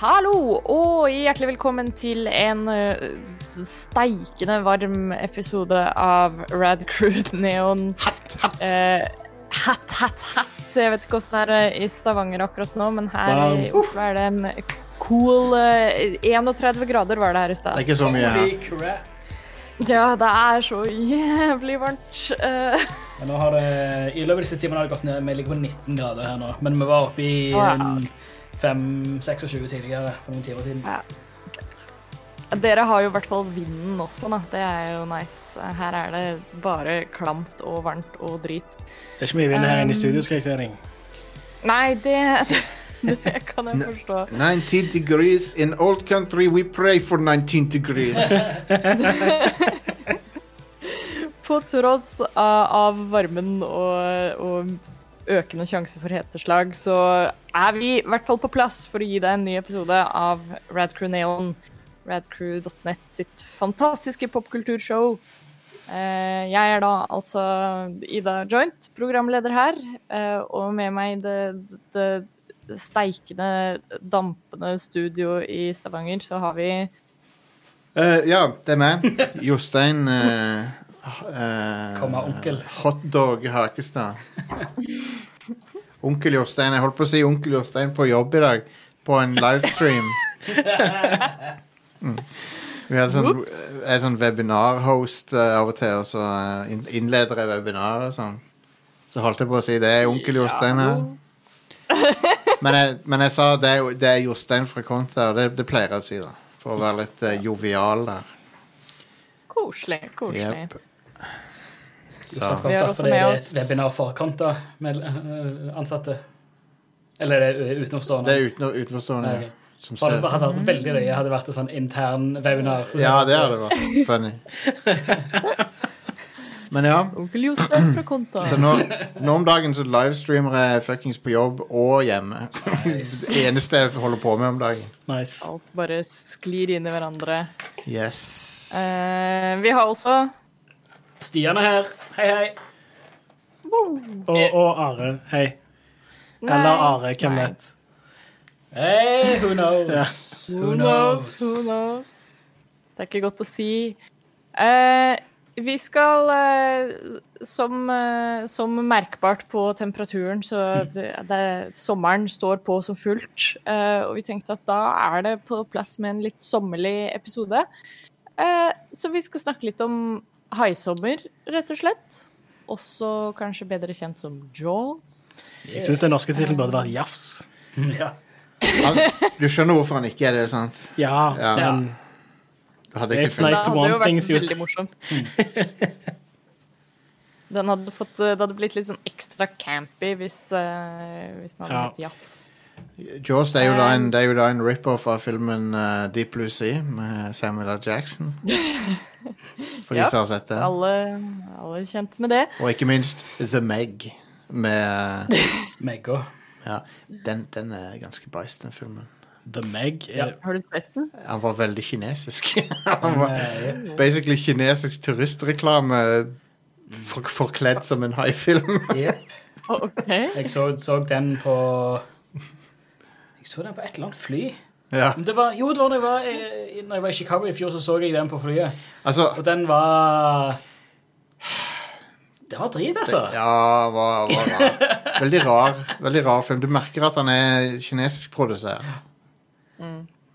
Hallo og hjertelig velkommen til en eh, steikende varm episode av Rad Crew Neon. Hatt, hatt. Eh, hatt, hatt, hatt. Jeg vet ikke åssen det er i Stavanger akkurat nå, men her i Oslo er det en cool eh, 31 grader var det her i Det er ikke så mye her. Crap. Ja, det er så jævlig varmt. Uh. Det, I løpet av disse timene har det gått ned. Vi ligger på 19 grader her nå. Men vi var oppe i en 5-26 tidligere for noen timer siden. Ja. Dere har jo i hvert fall vinden også, da. Det er jo nice. Her er det bare klamt og varmt og drit. Det er ikke mye vind her inne i studio, skal jeg si deg. Nei, det, det kan jeg forstå. 19 degrees in old country, we pray for 19 degrees. På tross av, av varmen og, og økende sjanse for heteslag, så er vi i hvert fall på plass for å gi deg en ny episode av Radcrew Neon. Radcrew.net sitt fantastiske popkulturshow. Eh, jeg er da altså Ida Joint, programleder her, eh, og med meg det, det, steikende, dampende studio i Stavanger, så har vi uh, ja, det er meg. Jostein uh, Komma, onkel. Hotdog Hakestad. Onkel Jostein. Jeg holdt på å si onkel Jostein på jobb i dag. På en livestream. Mm. Vi hadde sånn, jeg er sånn webinarhost uh, av og til, og så uh, innleder jeg webinar og sånn. Så holdt jeg på å si det er onkel Jostein her. Men jeg, men jeg sa det er, det er Jostein fra Konta, og det, det pleier jeg å si, da. For å være litt uh, jovial der. Koselig. koselig. Jep. Josef Vi har også for det med er webinar for Konta med øh, ansatte. Eller er det utenforstående? Det er uten, utenforstående. Okay. Som For ser det hadde vært veldig løye hadde det vært et sånn intern webinar. så Ja, det hadde vært funny. Men ja. Onkel Jostein fra Konta. Så nå, nå om dagen så livestreamer jeg fuckings på jobb og hjemme. Det eneste jeg holder på med om dagen. Nice. Alt bare sklir inn i hverandre. Yes. Eh, vi har også Stian er her. Hei, hei. Og, og Are. Hei. Eller Are, hvem vet. Hey, who knows? Ja. Who knows? Who knows? Det er ikke godt å si. Eh, vi skal eh, som, eh, som merkbart på temperaturen, så det, det, sommeren står på som fullt. Eh, og vi tenkte at da er det på plass med en litt sommerlig episode. Eh, så vi skal snakke litt om haisommer, rett og slett. Også kanskje bedre kjent som Jaws. Jeg syns den norske tittelen burde vært Jafs. Ja. Du skjønner hvorfor han ikke er det, sant? Ja, Ja. men Det hadde ikke It's funnet. nice to want things, just- veldig morsomt. Den hadde fått, det hadde blitt litt sånn ekstra campy hvis, eh, hvis den hadde Ja. hett Jafs. Jaws det er jo da en, det er jo da en rip-off av filmen uh, Deep Blue Sea med Samuel L. Jackson. For de Ja. som har sett det. Alle, alle er kjent med det. Og ikke minst The Meg med Megga. Ja, den, den er ganske beist, den filmen. The Meg Ja. er Har du sett den? Han var veldig kinesisk. han var Eh, basically kinesisk turistreklame for, forkledd som en haifilm. Å, OK. Jeg så, så den på så den på et eller annet fly. ja. Men Det var, jo, det var da jeg var, i- når jeg var i Chicago i fjor, så så jeg den på flyet. Altså Og den var Det var drit, altså. Ja, var, var rar. Veldig rar. Veldig rar film. Du merker at han er kinesisk produsert.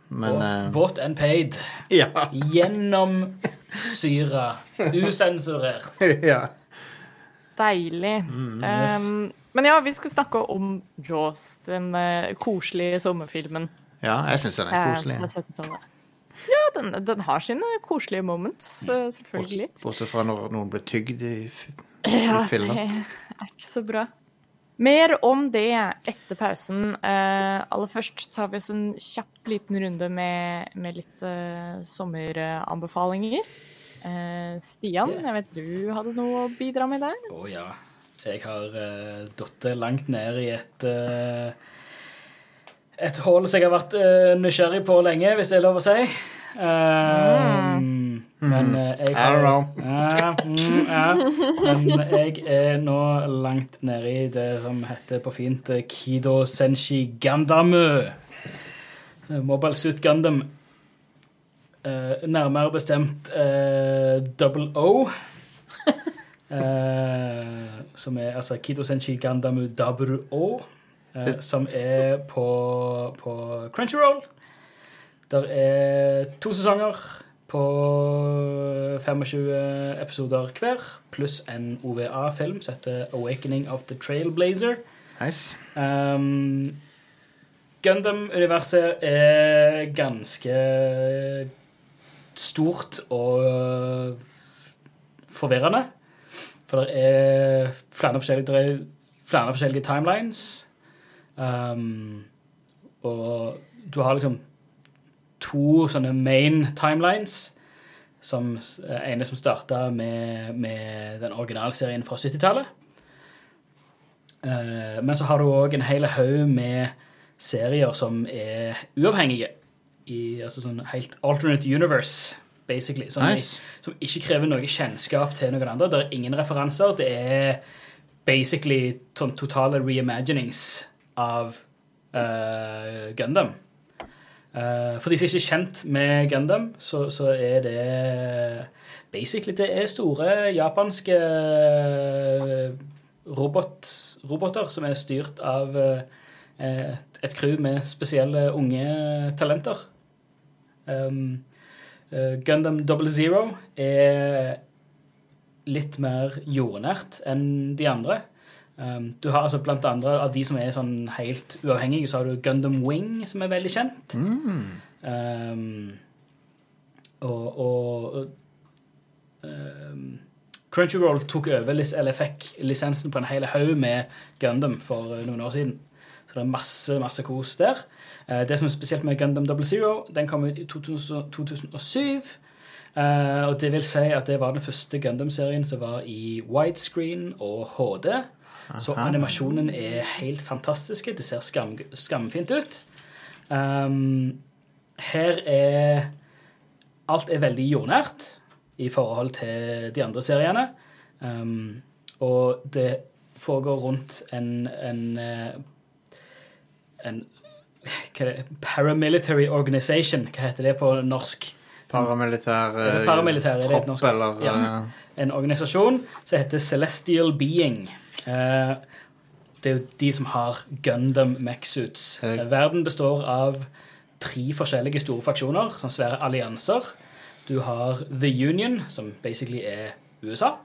Men eh, Bought and paid. Ja. Gjennomsyra. Usensurert. ja. Deilig. yes. Um, men ja, vi skal snakke om Jaws, den eh, koselige sommerfilmen. ja, jeg syns den er eh, koselig. Ja, den, den har sine koselige moments, eh, selvfølgelig. Bortsett- fra når noen blir tygd i, i Ja, i det er ikke så bra. Mer om det etter pausen. Uh, aller først tar vi oss en kjapp liten runde med, med litt uh, sommeranbefalinger. Uh, Stian, jeg vet du hadde noe å bidra med der? Å ja. Jeg har uh, datt langt ned i et uh, Et hull som jeg har vært uh, nysgjerrig på lenge, hvis det er lov å si. Um, Men eh, jeg I don't know. Ja, mm, ja. Men jeg er nå langt nede i det som heter på fint Kido Senshi Gandamu. Mobile Suit Gundam. Nærmere bestemt Double O. Eh, som er altså Kido Senshi Gandamu Dabru O. eh, som er på, på Crunchyroll. Der er to sesonger på 25 episoder hver, pluss en OVA-film som heter 'Awakening of the Trailblazer'. Nice. Um, Gundam-universet er ganske stort og forvirrende. For det er flere forskjellige, er flere forskjellige timelines. Um, og du har liksom to sånne main timelines. Som eh, ene som starta med, med den originalserien fra 70-tallet. Uh, men så har du òg en hel haug med serier som er uavhengige. I altså sånn helt alternate universe, basically. Som, Nice. som ikke krever noe kjennskap til noen andre. Det er ingen referanser. Det er basically sånn totale reimaginings av uh, Gundam. Uh, for de som ikke er kjent med Gundam, så, så er det basically det er store japanske robot, roboter som er styrt av uh, et, crew med spesielle unge talenter. Um, eh, Gundam Double Zero er litt mer jordnært enn de andre. Um, du har altså Blant andre av de som er sånn helt uavhengige, så har du Gundam Wing, som er veldig kjent. Um, og og um, Crunchyroll tok over, eller fikk lisensen på en hel haug med Gundam for eh, noen år siden. Så det er masse masse kos der. Eh, det som er spesielt med Gundam Double Zero, den kom ut i 2007. Eh, og det vil si at det var den første Gundam-serien som var i widescreen og HD. Så animasjonen er helt fantastisk. Det ser skam, skamfint ut. Um, her er Alt er veldig jordnært i forhold til de andre seriene. Um, og det foregår rundt en, en, eh, en? Paramilitary organization. Hva heter det på norsk? Paramilitær eh, Paramilitær, det tropp, norsk- eller Ja. eh, en organisasjon som heter Celestial Being. Eh, det er jo de som har Gundam Mech-suits. Er Eh, Verden består av tre forskjellige store faksjoner, sånn svære allianser. Du har The Union, som basically er USA.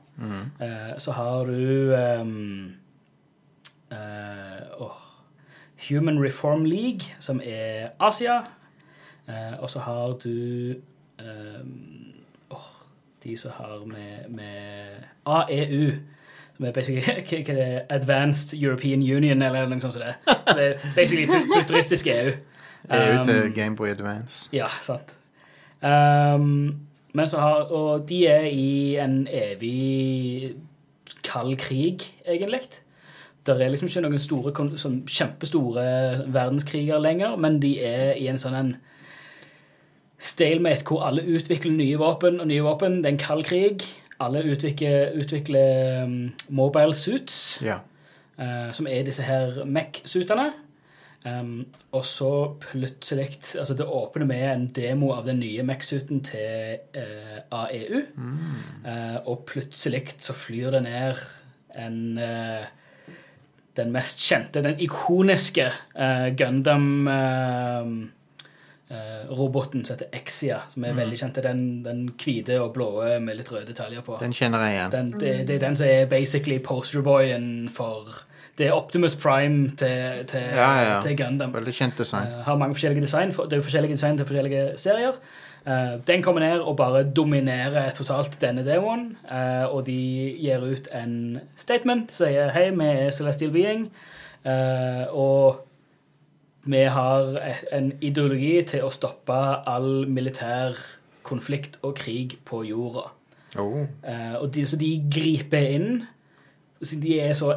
Eh, så har du um, uh, åh, Human Reform League, som er Asia. Eh, og så har du ehm, åh, de som har med, med AEU. Som er basically hva hva det, Advanced European Union, eller noe sånt som det. Så det er basically fu- futuristisk EU. EU til Um, Gameboy Advance. ja, sant. Um, men så har, og de er i en evig kald krig, egentlig. Det er liksom ikke noen store, sånn kjempestore verdenskriger lenger, men de er i en sånn en stalemate hvor alle utvikler nye våpen og nye våpen. Det er en kald krig. Alle utvikler, utvikler um, mobile suits Ja. uh, som er disse her MEC-suitene. Um, og så plutselig altså Det åpner med en demo av den nye MEC-suiten til uh, AEU. Eh, og plutselig så flyr det ned en eh, Den mest kjente, den ikoniske uh, Gundam eh, uh, roboten som heter Exia, som er veldig kjent. Den, den hvite og blå med litt røde detaljer på. Den kjenner jeg igjen. Den, det, det er den som er basically posterboyen for Det er Optimus Prime til, til, Ja, ja, til Gundam. Veldig kjent design. Eh, har mange forskjellige design. Det er jo forskjellige design til forskjellige serier. Eh, den kommer ned og bare dominerer totalt denne demoen. eh, og de gir ut en statement. Sier hei, vi er Celestial Being. eh, og vi har en ideologi til å stoppe all militær konflikt og krig på jorda. Oh. Og de, så de griper inn. Siden de er så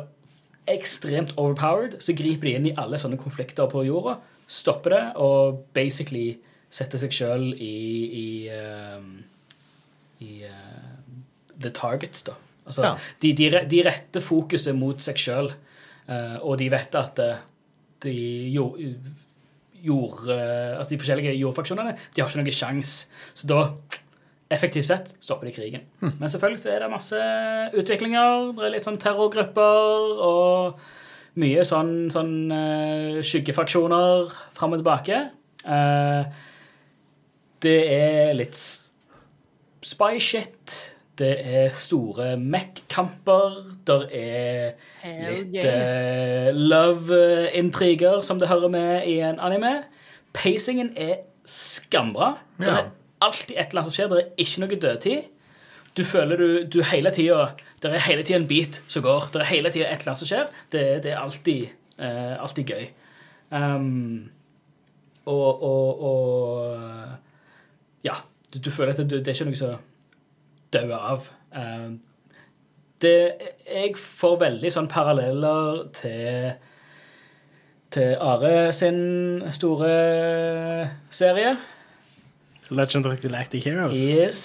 ekstremt overpowered, så griper de inn i alle sånne konflikter på jorda, stopper det og basically setter seg sjøl i, i, uh, i uh, the targets, da. Altså, Ja. de, de, de retter fokuset mot seg sjøl, og de vet at eh, de jo, jord, eh, altså de forskjellige jordfaksjonene de har ikke noen sjans. Så da, effektivt sett, stopper de krigen. Men selvfølgelig så er det masse utviklinger. Det er litt sånn terrorgrupper og mye sånn, sånn eh, skyggefaksjoner fram og tilbake. Eh, det er litt spy shit. Det er store Mac-kamper. Det er litt eh, love-intriger, som det hører med i en anime. Pacingen er skambra. Det er alltid et eller annet som skjer. Det er ikke noe dødtid. Du føler du, du hele tida Det er hele tida en bit som går. Det er hele tida et eller annet som skjer. Det, det er alltid, uh, alltid gøy. Um, og, og, og Ja. Du, du føler at det, det er ikke noe som dauer av. Um, det, jeg får veldig sånn paralleller til til Are sin store serie. Legend of Galactic Heroes. Yes.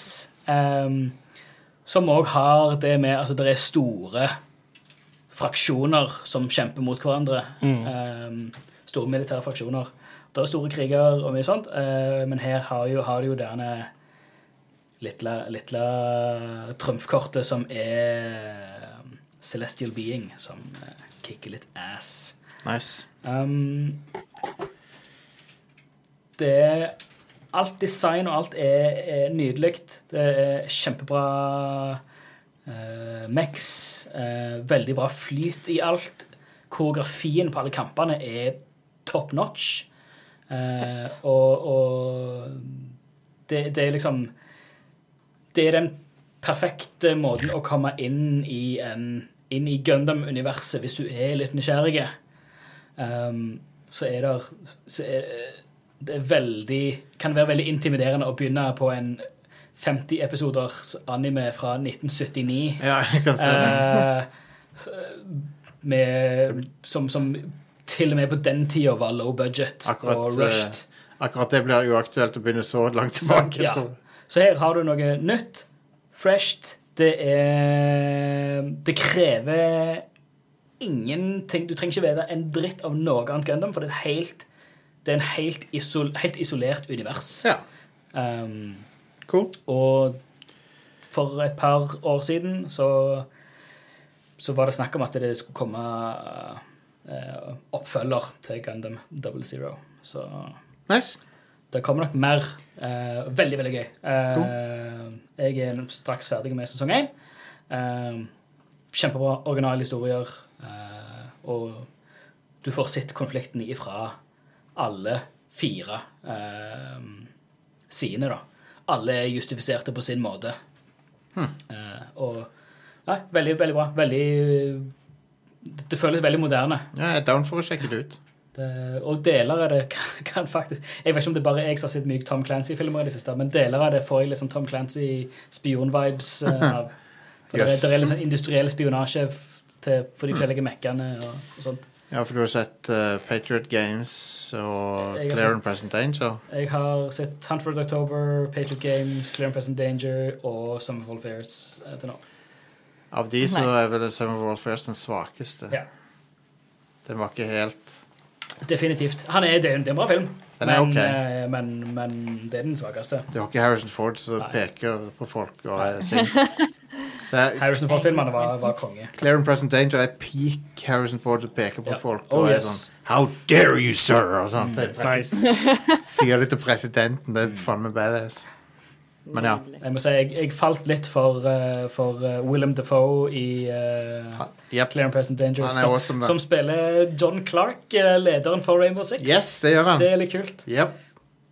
Um, som òg har det med Altså, det er store fraksjoner som kjemper mot hverandre. Um, store militære fraksjoner. Det er store kriger og mye sånt, uh, men her har, jo, har du jo denne lille, lille trumfkortet som er Celestial Being, som uh, kicker litt ass. Nice. Um, det er Alt design og alt er, er nydelig. Det er kjempebra uh, Mex. Uh, veldig bra flyt i alt. Koreografien på alle kampene er top notch. Eh, og og det, det er liksom Det er den perfekte måten å komme inn i, en, inn i Gundam-universet hvis du er litt nysgjerrig. Um, så er det så er, Det er veldig kan være veldig intimiderende å begynne på en 50 episoders anime fra 1979. Ja, jeg kan se det. Eh, med, som, som til og med på den tida var low budget Akkurat, og rushed. Akkurat det blir uaktuelt å begynne så langt tilbake. ja. Så her har du noe nytt, fresht. Det er Det krever ingenting Du trenger ikke vite en dritt av noe annet Gundam, for det er, helt, det er en helt, isol, helt isolert univers. Ja, Um, cool. og for et par år siden så, så var det snakk om at det skulle komme eh, oppfølger til Gundam Double Zero. Så Nice. det kommer nok mer. Eh, veldig, veldig gøy. Eh, Jeg er straks ferdig med sesong én. Eh, kjempebra originale historier. eh, og du får sett konflikten ifra alle fire eh, sidene, da. Alle er justifiserte på sin måte. Eh, og Nei, veldig, veldig bra. Veldig Det føles veldig moderne. Ja, jeg er down for å sjekke det ut. Det, og deler av det kan, kan faktisk Jeg vet ikke om det bare er jeg som har sett mye Tom Clancy-filmer i det siste, men deler av det får jeg sånn Tom Clancy-spion-vibes eh, av. For Yes. er, det er litt sånn industriell spionasje til, for de forskjellige mekkene og, og sånt. Ja, for du har sett uh, Patriot Games og Clear and Present Danger. Jeg har sett Hunt for October, Patriot Games, Clear and Present Danger og Summerfall Fairs eh, til nå. Av de så er vel Summer World First den svakeste. Ja. Den var ikke helt Definitivt. Han er, det, er en- det er en bra film, Den er men, ok. eh, men, men det er den svakeste. Det var ikke Harrison Ford som Nei. peker på folk og er sint. Er, Harrison Ford-filmene var, var konge. Clear and Present Danger er peak Harrison Ford som peker på Ja. folk Oh, og er yes. sånn How dare you, sir? Og sånt. Er Nice. Sier det til presidenten. Det er faen meg badass. Men ja. Jeg må si, jeg, jeg falt litt for, uh, for eh, Willem Dafoe i uh, Yep. Clear and Present Danger, Han er som, awesome, som spiller John Clark, eh, lederen for Rainbow Six. Yes, det gjør han. Det er litt kult. Yep.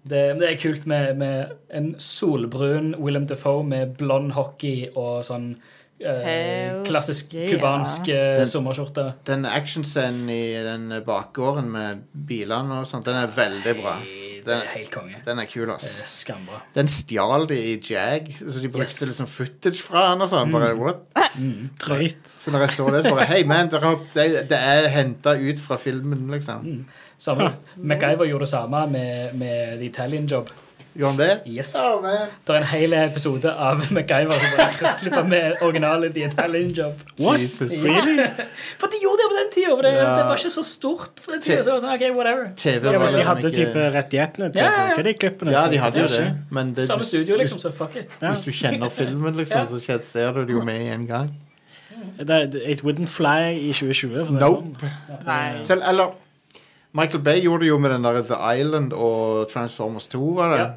Det, det er kult med, med en solbrun Willem Dafoe med blond hockey og sånn eh, Hell klassisk cubansk yeah. Den- sommerskjorte. Den actionscenen i den bakgården med bilene og sånt, den er veldig bra. Det Den- er helt konge. Den er kul, Det ass. er skambra. Den stjal de i Jag, så de brukte Yes. liksom footage fra han og sånn. Bare, what? Drøyt. Så når jeg så det, så bare Hei, man, det er, det er henta ut fra filmen, liksom. Samme. MacGyver gjorde det samme med, med The Italian Job. Gjør han det? Yes. Oh. Det er en hel episode av MacGyver som bare kryssklipper med originale The Italian Job. What? Jesus. Really? For de gjorde det på den tida, for det, Ja. det var ikke så stort på den tida. Så det sånn, ok, whatever. TV Ja, hvis de liksom hadde ikke- type rettighetene til Ja, å ja, bruke de klippene. Ja, de hadde jo det. Men det, Samme studio, liksom, så fuck it. Ja. hvis du kjenner filmen, liksom, så ser du det jo med en gang. It wouldn't fly i 2020. For å si det Nope. sånn. Nei. Selv, eller Michael Bay gjorde det jo med den der The Island og Transformers 2, var det? Ja.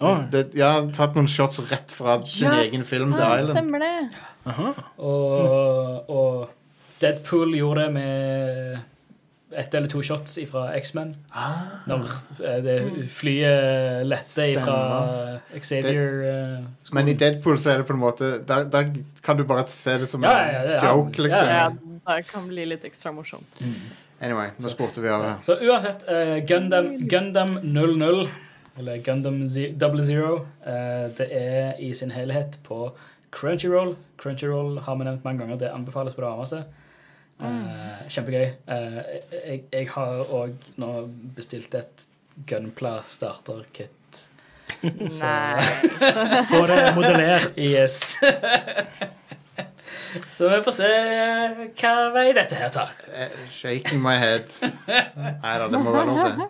Å, det ja, tatt noen shots rett fra sin Ja, egen film, The Ja, Island. stemmer det. aha. Og, og Deadpool gjorde det med ett eller to shots fra X-Men. Når eh, det flyet lette fra Xavier det, Men i Deadpool så er det på en måte Der, der kan du bare se det som Ja, en ja, ja, ja. joke, liksom. Ja, Ja, det kan bli litt ekstra morsomt. Anyway, nå spurte vi av Så uansett, uh, Gundam, Gundam 00, eller Gundam Double Zero, eh, det er i sin helhet på Crunchyroll. Crunchyroll har vi nevnt mange ganger, det anbefales på det varmeste. Mm. kjempegøy. Eh, jeg, jeg har òg nå bestilt et Gunpla starter-kit. Nei. Få det modellert. Yes. Så vi får se hva vei dette her tar. Shaking my head. Nei da, det må være lov, det.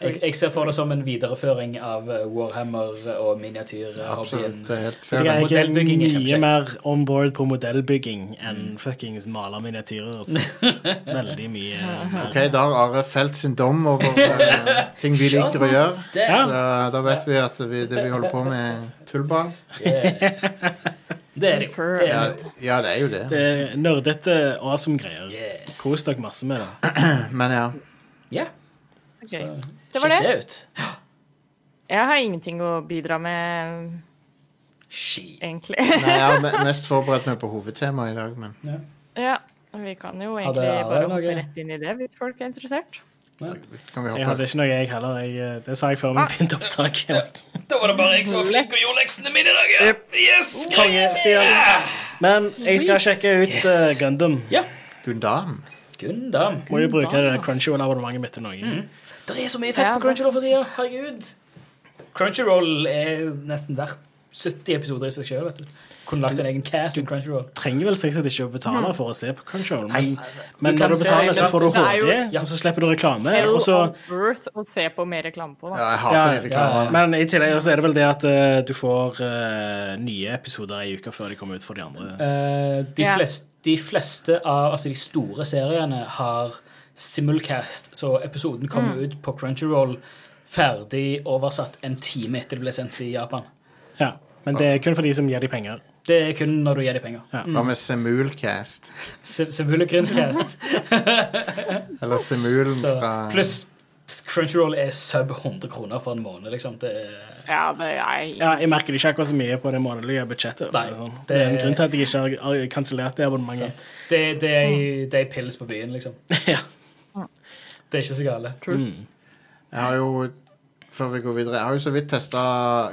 Ja. Jeg, jeg ser for det som en videreføring av eh, Warhammer og miniatyrhobbyen. Absolutt. Det er helt Jeg fair. er Modellbygging er mye mer on board på modellbygging enn fuckings male miniatyrer. Veldig mye. mer. Ok, da har Are felt sin dom over eh, ting vi liker å gjøre. Ja. Så da vet vi at vi, det vi holder på med, er tullball. Det er det. jo. Det Ja, er det. jo. ja, det er jo det. Det er nerdete, awesome greier. Yeah. Kos dere masse med det. Men ja. Ja, Ok. så Det var sjekk det. det ut. Jeg har ingenting å bidra med, Ski. egentlig. Nei, jeg har mest forberedt meg på hovedtemaet i dag, men Ja, vi kan jo Hadde egentlig Are bare hoppe rett inn i det hvis folk er interessert. Ja. Jeg hadde ikke noe, jeg heller. Jeg, eh, det sa jeg før vi begynte opptaket. Da var det bare jeg som var flink og gjorde leksene mine i dag. Ja. Yes! Konge, Men jeg skal sjekke ut Yes. uh, Gundam. Gundam. Gundam. Må jo bruke det Crunchyroll-abonnementet mitt til noe. Det er så mye fett Ja, på Crunchyroll for tida. Herregud. Crunchyroll er nesten verdt 70 episoder i seg sjøl. Kunne lagt en egen cast om Crunchyroll. Du Trenger vel strengt sett ikke å betale for å se på Crunchyroll, men, Nei, men du når du betaler, så får du HD, HD, og så slipper du reklame. Hell Og så, worth earth å se på mer reklame på, da. Ja, jeg hater ja, reklame. Ja. men i tillegg så er det vel det at uh, du får uh, nye episoder i uka før de kommer ut for de andre. Uh, de, Ja. fleste, de fleste av altså de store seriene har simulcast, så episoden kommer ut på Crunchyroll ferdig oversatt en time etter det ble sendt i Japan. Ja, men det er kun for de som gir de penger. Det er kun når du gir de penger. Ja. Hva med Semulcast? Se- Simulacrumscast. Eller Semulen Så, fra Pluss Crunchyroll er sub 100 kroner for en måned, liksom. Det er Ja, det er Ja, jeg merker ikke akkurat så mye på det månedlige budsjettet. for å si Nei, det, sånn. det- det er en grunn til at jeg ikke har kansellert det abonnementet. Det, det, er, det er pills på byen, liksom. ja. Det er ikke så gale. Mm. Jeg har jo før vi går videre, jeg har jo så vidt testa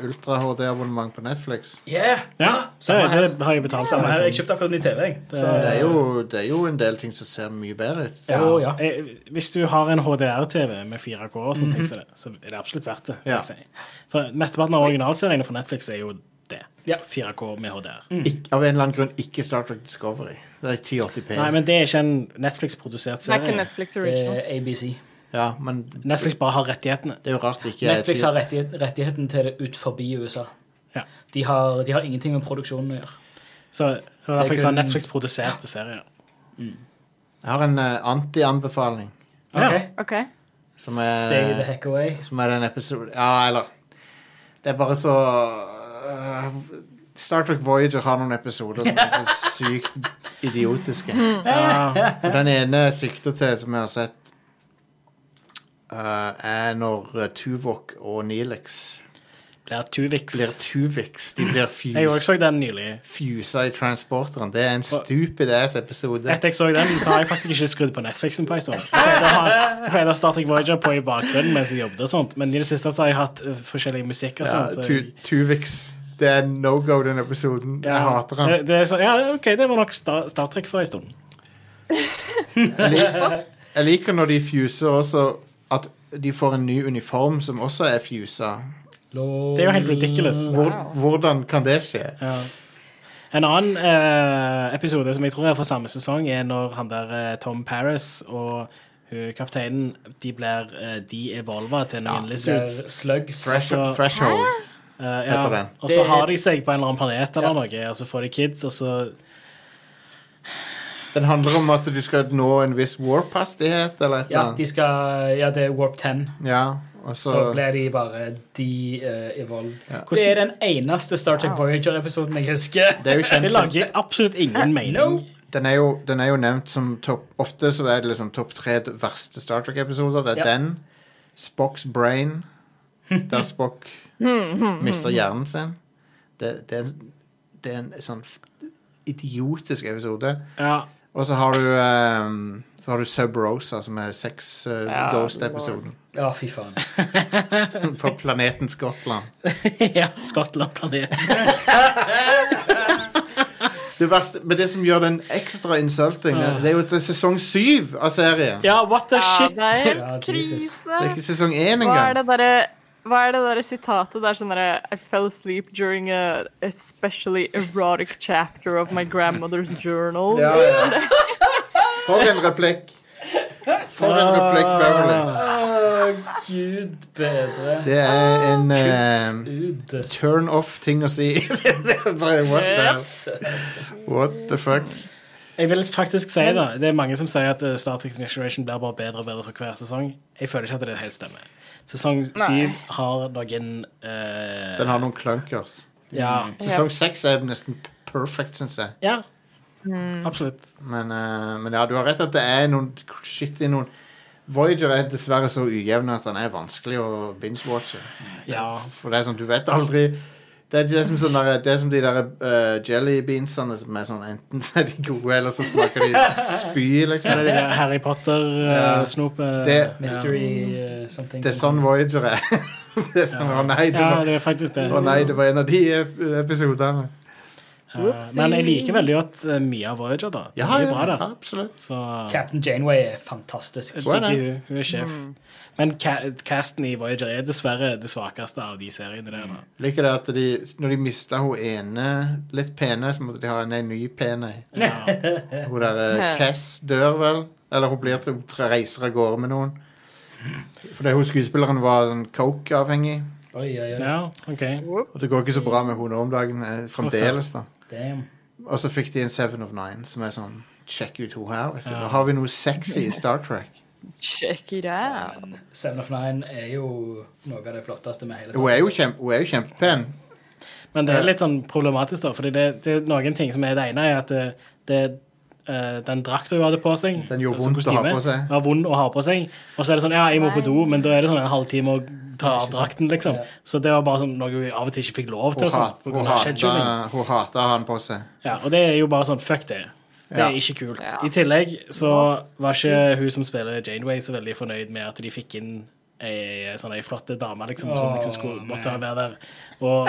ultra-HD-abonnement på Netflix. Yeah! ja, så samme det har jeg betalt Samme her. Jeg kjøpte akkurat ny TV. jeg. Så, Det er, jo, det er jo en del ting som ser mye bedre ut. Ja, ja. Eh, Hvis du har en HDR-TV med 4K, og sånt, mm så, så er det absolutt verdt det. Ja. si. For Mesteparten av originalseriene fra Netflix er jo det. Ja. 4K med HDR. Ikk- av en eller annen grunn ikke Star Trek Discovery. Det er 1080p. Nei, men det er ikke en Netflix-produsert Det er ikke serie. Netflix Det original. er ABC. Ja, men Netflix bare har rettighetene. det er jo rart det ikke er Netflix 10 har rettighet, rettigheten til det ut forbi USA. Ja. De har, de har ingenting med produksjonen å gjøre. Så det er derfor jeg sa kun- Netflix-produserte serier. Jeg har en eh, anti-anbefaling, Ja. Ok? OK. som Stay the er, heck away. som er den episode Ja, eller Det er bare så øh, Star Trek Voyager har noen episoder som er så sykt idiotiske. Uh, den ene jeg sikter til, som jeg har sett, uh, er når Tuvok og Neelix Blir Tuvix. blir Tuvix. De blir Jeg også så den nylig. fusa i transporteren. Det er en stupid ass episode. Etter jeg så den, så har jeg faktisk ikke skrudd på Netflixen på en stund. Jeg pleide å Star Trek Voyager på i bakgrunnen mens jeg jobbet og sånt, men i det siste så har jeg hatt uh, forskjellig musikk og Ja, så jeg- Tuvix. Det er no-go, den episoden. Jeg hater den. Det, det er så, ja, ok, det var nok Star, Star Trek for en stund. Jeg lik- jeg liker når de fuser også at de får en ny uniform som også er fusa. Det er jo helt ridiculous. Hvor, Wow. Hvordan kan det skje? Ja. En annen eh, episode som jeg tror er fra samme sesong, er når han der eh, Tom Paris og hun, kapteinen de blir eh, de-evolva til noen Ja, lizards. Slugs. Thresh threshold. Eh, ja. Og så har de seg på en eller annen planet eller Ja. noe, og så får de kids, og så Den handler om at du skal nå en viss warp-hastighet, eller et Ja, eller de skal, ja, det er Warp 10. Ja, og Så, så ble de bare de-evolved. Ja. det er den eneste Star Trek Voyager-episoden jeg husker. Det er jo Det kjent som lager absolutt ingen mening. No. den er, jo, den er jo nevnt som topp Ofte så er det liksom topp tre verste Star Trek-episoder. Det er Ja. den, Spocks brain, der Spock mister hjernen sin. Det, det, er, det er en sånn idiotisk episode. Ja. Og så har du um, Så har du Sub Rosa, som er sex uh, Ja, Ghost-episoden. Ja, fy faen. På planeten Skottland. ja. Skottland-planeten. Det verste, men det som gjør den ekstra insulting, det, det er jo at det er sesong syv av serien. Ja, what the Ja, shit? det er helt krise. Det er ikke sesong én Hva er engang. det derre hva er det der sitatet der sånn derre I fell asleep during a especially erotic chapter of my grandmother's journal. Ja, ja. For en replikk. For en replikk, Beverly. Å, gud bedre. Det er en uh, turn off-ting å si. det er what, the, what the fuck? Jeg vil faktisk si det. Det er mange som sier at eh, Star Trek Next Generation blir bare bedre og bedre for hver sesong. Jeg føler ikke at det helt stemmer. Sesong syv har noen eh, Den har noen clunkers. Ja. Sesong seks er nesten perfect, syns jeg. ja. Absolutt. Men, eh, men ja, du har rett at det er noen shit i noen Voyager er dessverre så ujevn at den er vanskelig å binge-watche. Ja. For det er sånn, du vet aldri Det er, det er som, sånn der, det er som de der uh, jelly beansene som er sånn Enten så er de gode, eller så smaker de spy, er liksom. det de der Harry Potter-snopet. Det- Mystery uh, something. Det er sånn Voyager er. det er sånn, Å nei, det Ja, var, det er faktisk det. å nei, det var en av de ep- episodene. Eh, Men jeg liker veldig godt eh, mye av Voyager, da. Det Ja, er bra der. absolutt. Så Captain Janeway er fantastisk. jeg er digger hun. Hun er sjef. Men ca casten i Voyager er dessverre det svakeste av de seriene der. da. Liker det at de, når de mista hun ene litt pene, så måtte de ha en ny pene. Ja. Hun der eh, Cass dør vel? Eller hun blir til hun reiser av gårde med noen. Fordi hun skuespilleren var sånn coke-avhengig. Oi, oi, oi. ja, OK. Og det går ikke så bra med henne om dagen eh, fremdeles. da Damn. Og så fikk de en Seven of Nine, som er sånn Sjekk ut hun her. Ja. Nå har vi noe sexy i Star Trek. Check it out. Seven of Nine er jo noe av det flotteste med hele Hun er jo, kjempe, hun er jo kjempepen. Men det er litt sånn problematisk, da. For det, det er noen ting som er det ene, er at det, det eh, den drakta hun hadde på seg Den gjorde altså vondt å ha på seg. Var vond å ha på seg. Og så er det sånn Ja, jeg må på do, men da er det sånn en halvtime å ta av drakten, liksom. Ja. Så det var bare sånn noe hun av og til ikke fikk lov til. Hun, Sånn, hat, hun, hata, hun hata han på seg. Ja, og det er jo bare sånn Fuck det. Det Ja. er ikke kult. Ja. I tillegg så var ikke hun som spiller Janeway, så veldig fornøyd med at de fikk inn ei sånn ei flott dame liksom, som liksom skulle måtte være der. Og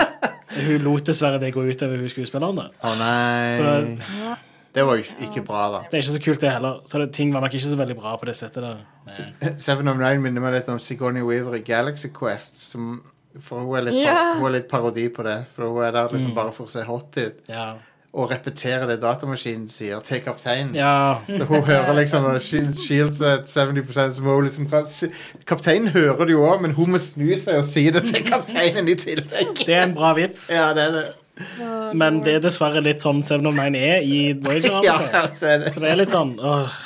hun lot dessverre det gå utover hun skuespilleren. da. Å nei. Så- Det var jo ikke bra, da. Det er ikke så kult, det heller. Så det, ting var nok ikke så veldig bra på det settet der. Seven of Nine minner meg litt om Sigourney Weaver i Galaxy Quest. Som, for hun er, litt, yeah. hun er litt parodi på det. For hun er der Mm. liksom bare for å se hot ut. Ja. Og repetere det datamaskinen sier til kapteinen. ja. Så hun hører liksom Shields at 70 så hun liksom Kapteinen hører det jo òg, men hun må snu seg og si det til kapteinen i tillegg. Det er en bra vits, Ja, det er det. Men det er dessverre litt sånn Seven of Nine er i Voyager. av Ja, det er det. Så det er litt sånn åh.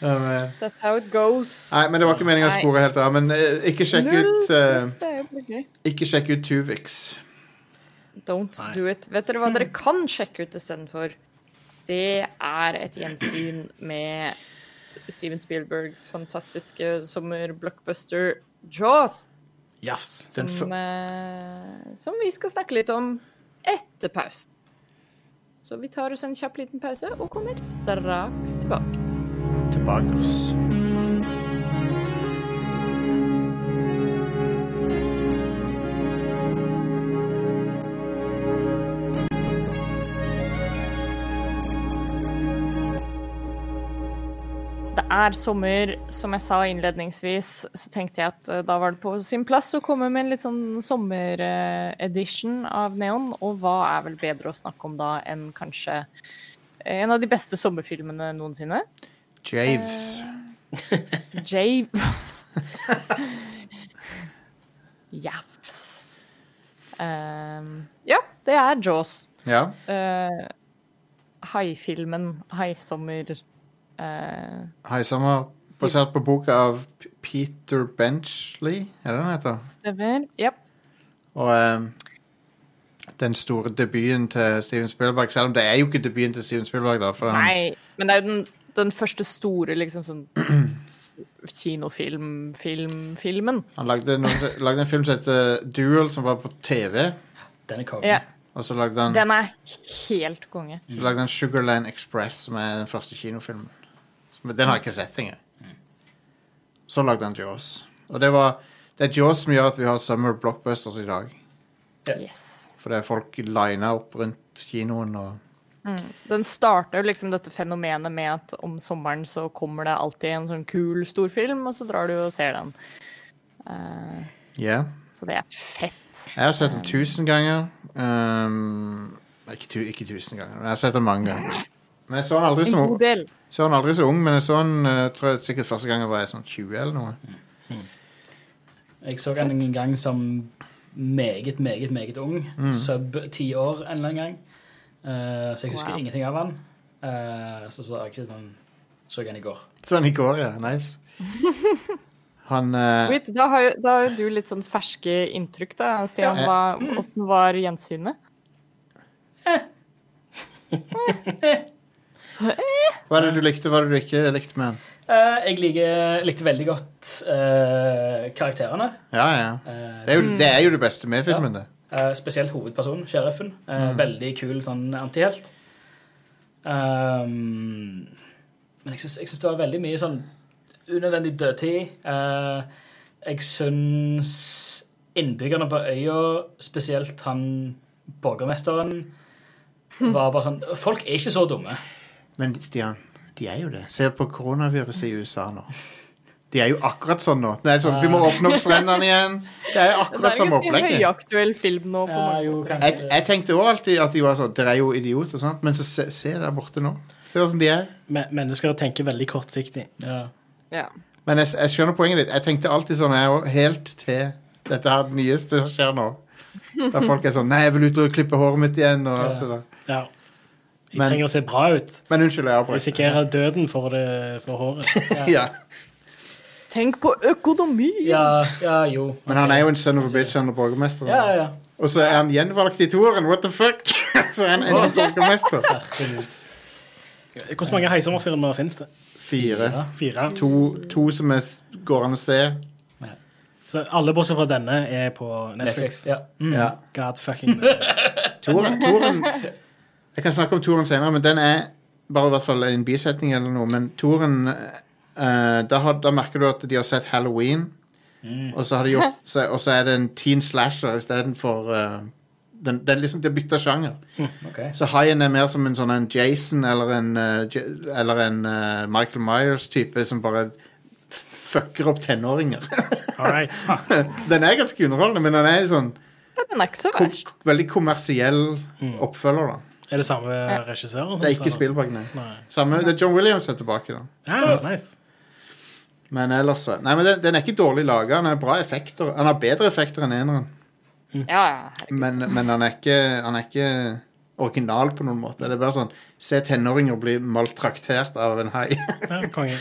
That's how it goes. Nei, men det var ikke meningen å spore helt av. Men eh, ikke sjekk ut eh. Ikke sjekk ut Tuvix. Don't Nei. do it. Vet dere hva dere kan sjekke ut istedenfor? Det er et gjensyn med Steven Spielbergs fantastiske sommerblockbuster Jaws, Jafs. Den som, f- eh, som vi skal snakke litt om etter pausen. Så vi tar oss en kjapp liten pause og kommer straks tilbake. tilbake oss. Det er sommer. Som jeg sa innledningsvis, så tenkte jeg at eh, da var det på sin plass å komme med en litt sånn sommeredition av Neon. Og hva er vel bedre å snakke om da enn kanskje en av de beste sommerfilmene noensinne? Javes. Jave Jafs. Ehm, ja, det er Jaws. Ja. Uh, Haifilmen. Haisommer. Uh, Haisommer, basert på boka av Peter Benchley, er det den heter? stemmer. Yep. Og um, den store debuten til Steven Spielberg, selv om det er jo ikke debuten til Steven Spielberg, da. For han, Nei, men det er jo den, den første store liksom sånn kinofilm-film-filmen. han lagde, noen, lagde en film som heter Duel, som var på TV. Den er kongen. Ja, Og så lagde han, den er helt konge. så lagde han Sugarland Express, som er den første kinofilmen. Som- Den har jeg ikke sett engang. Så lagde han Jaws. Og det var det er Jaws som gjør at vi har summer blockbusters i dag. Yes. Fordi folk lina opp rundt kinoen og Den starter jo liksom dette fenomenet med at om sommeren så kommer det alltid en sånn kul storfilm, og så drar du og ser den. Uh, Yeah. så det er fett. Jeg har sett den tusen ganger. Um, ikke, tu, ikke tusen ganger, men jeg har sett den mange ganger. Men jeg så han aldri En som, god del. så aldri så ung, men jeg så han uh, tror jeg sikkert første gang jeg var sånn 20 eller noe. Jeg så han en gang som meget, meget, meget ung. Sub ti år en eller annen gang. Eh, så jeg husker Wow. ingenting av han. Eh, så så jeg ikke han så jeg den i går. Sånn i går, ja. Nice. Han uh, Sweet. Da har, jo, da har jo du litt sånn ferske inntrykk, da, Stian. Ja. Hva, hvordan var gjensynet? Hva er det du likte, hva er det du ikke likte med den? Eh, jeg liker, likte veldig godt eh, karakterene. Ja, ja. Eh, Det er jo det, er jo det beste med filmen, det. Eh, spesielt hovedpersonen, sheriffen. Eh, Veldig kul sånn antihelt. Um, men jeg syns, jeg syns det var veldig mye sånn unødvendig dødtid. Eh, jeg syns innbyggerne på øya, spesielt han borgermesteren, var bare sånn Folk er ikke så dumme. Men Stian, de er jo det. Se på koronaviruset i USA nå. De er jo akkurat sånn nå. Det er sånn, Vi må åpne opp strendene igjen. Det er jo Det er ikke en høyaktuell film nå. på Ja, jo, Jeg, jeg tenkte òg alltid at de var sånn Dere er jo idioter, sant? men så se, se der borte nå. Se åssen de er. Men- Mennesker tenker veldig kortsiktig. Ja. Ja. Men jeg, jeg skjønner poenget ditt. Jeg tenkte alltid sånn jeg òg, helt til dette her nyeste skjer nå. Der folk er sånn Nei, jeg vil ut og klippe håret mitt igjen. Og alt det der. Ja. Jeg Men- trenger å se bra ut. Men unnskyld, jeg avbrøt. Risikerer døden for, det, for håret. Ja. Tenk på økonomi! ja, ja, jo. Men han er jo en son of a bitch, han er borgermester. Ja, ja, ja. Og så er han gjenvalgt i toeren. What the fuck? så er han endelig borgermester. Herregud. Hvor mange heisommerfilmer finnes det? Fire. Ja. Fire. To, to som er, s- går an å se. Så alle bortsett fra denne er på Netflix. Netflix. Ja. Mm. Ja. God fucking Toren, toren Jeg kan snakke om toren senere, men den er bare i hvert fall en bisetning eller noe. Men toren eh, da, har, da merker du at de har sett Halloween, og så har de gjort så, Og så er det en teen slasher istedenfor uh, den, den liksom, De har bytta sjanger. Ok. Så haien er mer som en sånn en Jason eller en, eh, J- eller en eh, Michael Myers-type som bare f- fucker opp tenåringer. All right. den er ganske underholdende, men den er sånn Den er ikke så kom, verst. veldig kommersiell oppfølger, da. Er det samme regissør? og Det er ikke eller? Spielberg, nei. Nei. Samme, det er John Williams er tilbake, da. Ja, nice. Men ellers så Nei, men den, den er ikke dårlig laga. Han har bra effekter. Han har bedre effekter enn eneren. Ja, ja. herregud. Men, men han, er ikke, han er ikke original på noen måte. Det er bare sånn Se tenåringer bli maltraktert av en hai. Ja, konge.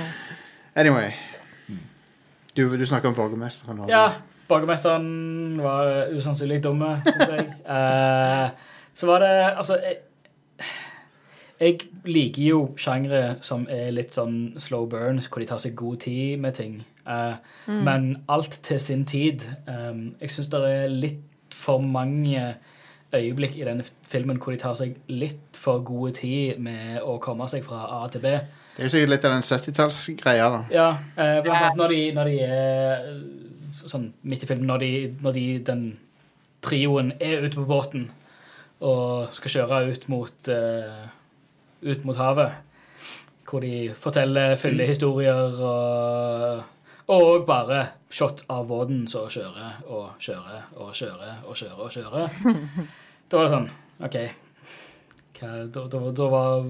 anyway. Du, du snakker om borgermesteren. har? Ja, borgermesteren var usannsynlig dumme, syns jeg. Eh, så var det Altså, jeg, jeg liker jo sjangre som er litt sånn slow burns, hvor de tar seg god tid med ting. Eh, Men alt til sin tid. Um, jeg syns det er litt for mange øyeblikk i denne filmen hvor de tar seg litt for god tid med å komme seg fra A til B. Det er jo sikkert litt av den 70-tallsgreia, da. Ja, uh, blant annet når de, når de er sånn midt i filmen, når, de, når de, den trioen er ute på båten og skal kjøre ut mot, uh, ut mot havet. hvor de forteller fyllehistorier og og bare shot av båten som kjører og kjører og kjører og kjører. og kjører. Da var det sånn OK. Hva, da, da, da var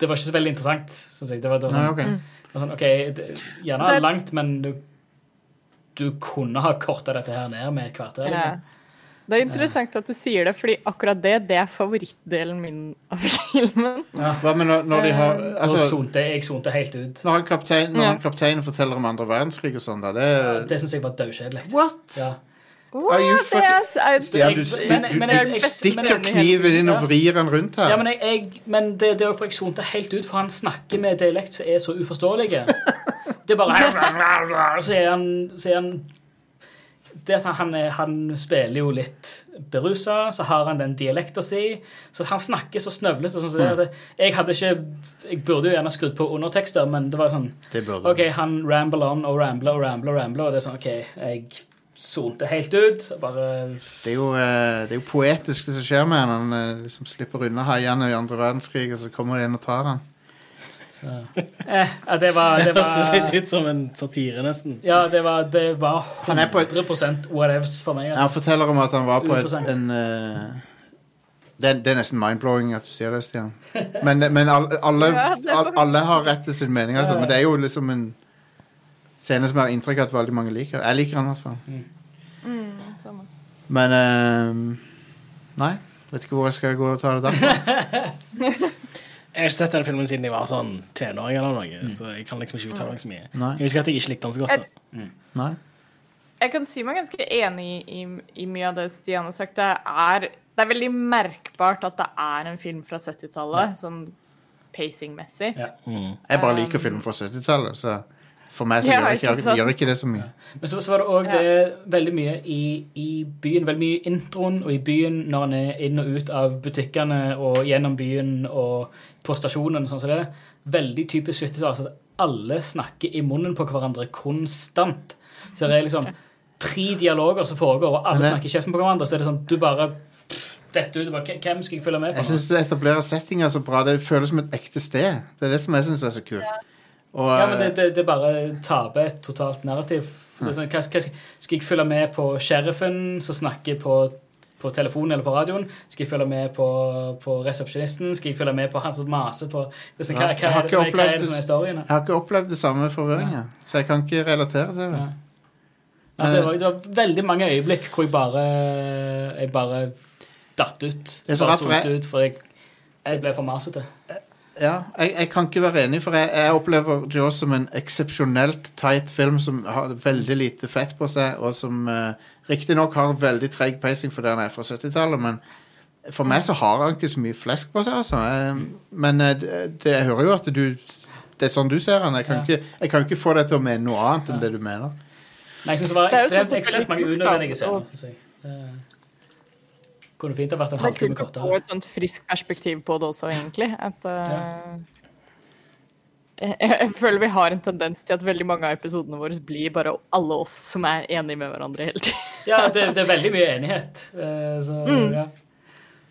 Det var ikke så veldig interessant, syns jeg. Det var, det var Nei, sånn, ok. det var sånn, OK, det, gjerne langt, men du, du kunne ha korta dette her ned med et kvarter. Ja. Det er interessant at du sier det, fordi akkurat det det er favorittdelen min av filmen. Hva med når, når de har Eh, Da Altså, sonte jeg sonte helt ut. når, han kaptein, når Ja. kapteinen forteller om andre verdenskrig og sånn, da Det Det syns jeg var daudkjedelig. What? Ja. Er- er- du, stikker kniven inn og Ja. vrir den rundt her. Ja, men, jeg, jeg, men det, det er for jeg sonte helt ut, for han snakker med dialekt som er så uforståelige. Det er bare Så er han, så er han det at han, han spiller jo litt berusa, så har han den dialekta si. Så han snakker så snøvlete. Sånn, så det, jeg hadde ikke Jeg burde jo gjerne skrudd på undertekster, men det var sånn Det OK, han rambler on og rambler og rambler, rambler, og det er sånn OK, jeg sonte helt ut. Bare Det er, jo, eh, det er jo poetisk, det som skjer med han. Han liksom slipper unna haiene i andre verdenskrig, og så kommer de inn og tar han. Eh, Det var, det Det hørtes litt ut som en satire, nesten. Ja, det var, det var Han er på et- 100 whatevs for meg. Han Altså. forteller om at han var på et, en uh, det, det er nesten mind-blowing at du sier det, Stian. Men, men alle, alle, alle har rett til sin mening, altså. Men det er jo liksom en scene som jeg har inntrykk av at veldig mange liker. Jeg liker den i hvert fall. Mm. Men uh, Nei. Vet ikke hvor jeg skal gå og ta det derfra. Jeg har ikke sett den filmen siden jeg var sånn tenåring eller noe, så jeg kan liksom ikke uttale meg så mye. Nei. Jeg husker at jeg ikke likte den så godt. da. Nei. Jeg kan si meg ganske enig i, i mye av det Stian har sagt. Det er, det er veldig merkbart at det er en film fra 70-tallet, sånn pacing-messig. Ja. Mm. Jeg bare liker film fra 70-tallet, så for meg så Ja, gjør, ikke, ikke sant? gjør ikke det så mye. Men så, så var det òg det veldig mye i, i byen, veldig mye i introen og i byen når han er inn og ut av butikkene og gjennom byen og på stasjonen. Sånn som det. Veldig typisk 70-tall. altså at alle snakker i munnen på hverandre konstant. Så det er liksom tre dialoger som foregår, og alle Men det- snakker i kjeften på hverandre. Så er det sånn, du bare pff, Dette ut, bare, Hvem skal jeg følge med på Jeg nå? syns det etablerer settinga så bra. Det føles som et ekte sted. Det er det som jeg syns er så kult. Og, Ja, men det, eh, det, det bare taper et totalt narrativ. Sånn, hva, hva, skal jeg følge med på sheriffen som snakker på, på telefonen eller på radioen? Skal jeg følge med på, på resepsjonisten? Skal jeg følge med på han som maser på sånn, hva, hva, er det som er, hva er det som er historien? jeg har ikke opplevd det samme forvirringa, så jeg kan ikke relatere til det. Ja. Ja, det, var, det var veldig mange øyeblikk hvor jeg bare, jeg bare datt ut. Bare zonte ut, for jeg, jeg ble for masete. Ja, jeg, jeg kan ikke være enig, for jeg, jeg opplever Jaws som en eksepsjonelt tight film som har veldig lite fett på seg, og som uh, riktignok har veldig treg pacing fordi han er fra 70-tallet, men for meg så har han ikke så mye flesk på seg, altså. Jeg, men eh, det, jeg hører jo at du Det er sånn du ser han. Jeg kan, Ja. ikke, jeg kan ikke få deg til å mene noe annet enn det du mener. Nei, jeg synes det var er ekstremt, ekstremt mange unødvendige scener. og- synes jeg. Det kunne fint ha vært en Det er halvtime kult å få et sånt friskt perspektiv på det også, egentlig. At, eh, jeg, jeg føler vi har en tendens til at veldig mange av episodene våre blir bare alle oss som er enige med hverandre hele tiden. Ja, det, det er veldig mye enighet. Uh, Så, Mm. ja.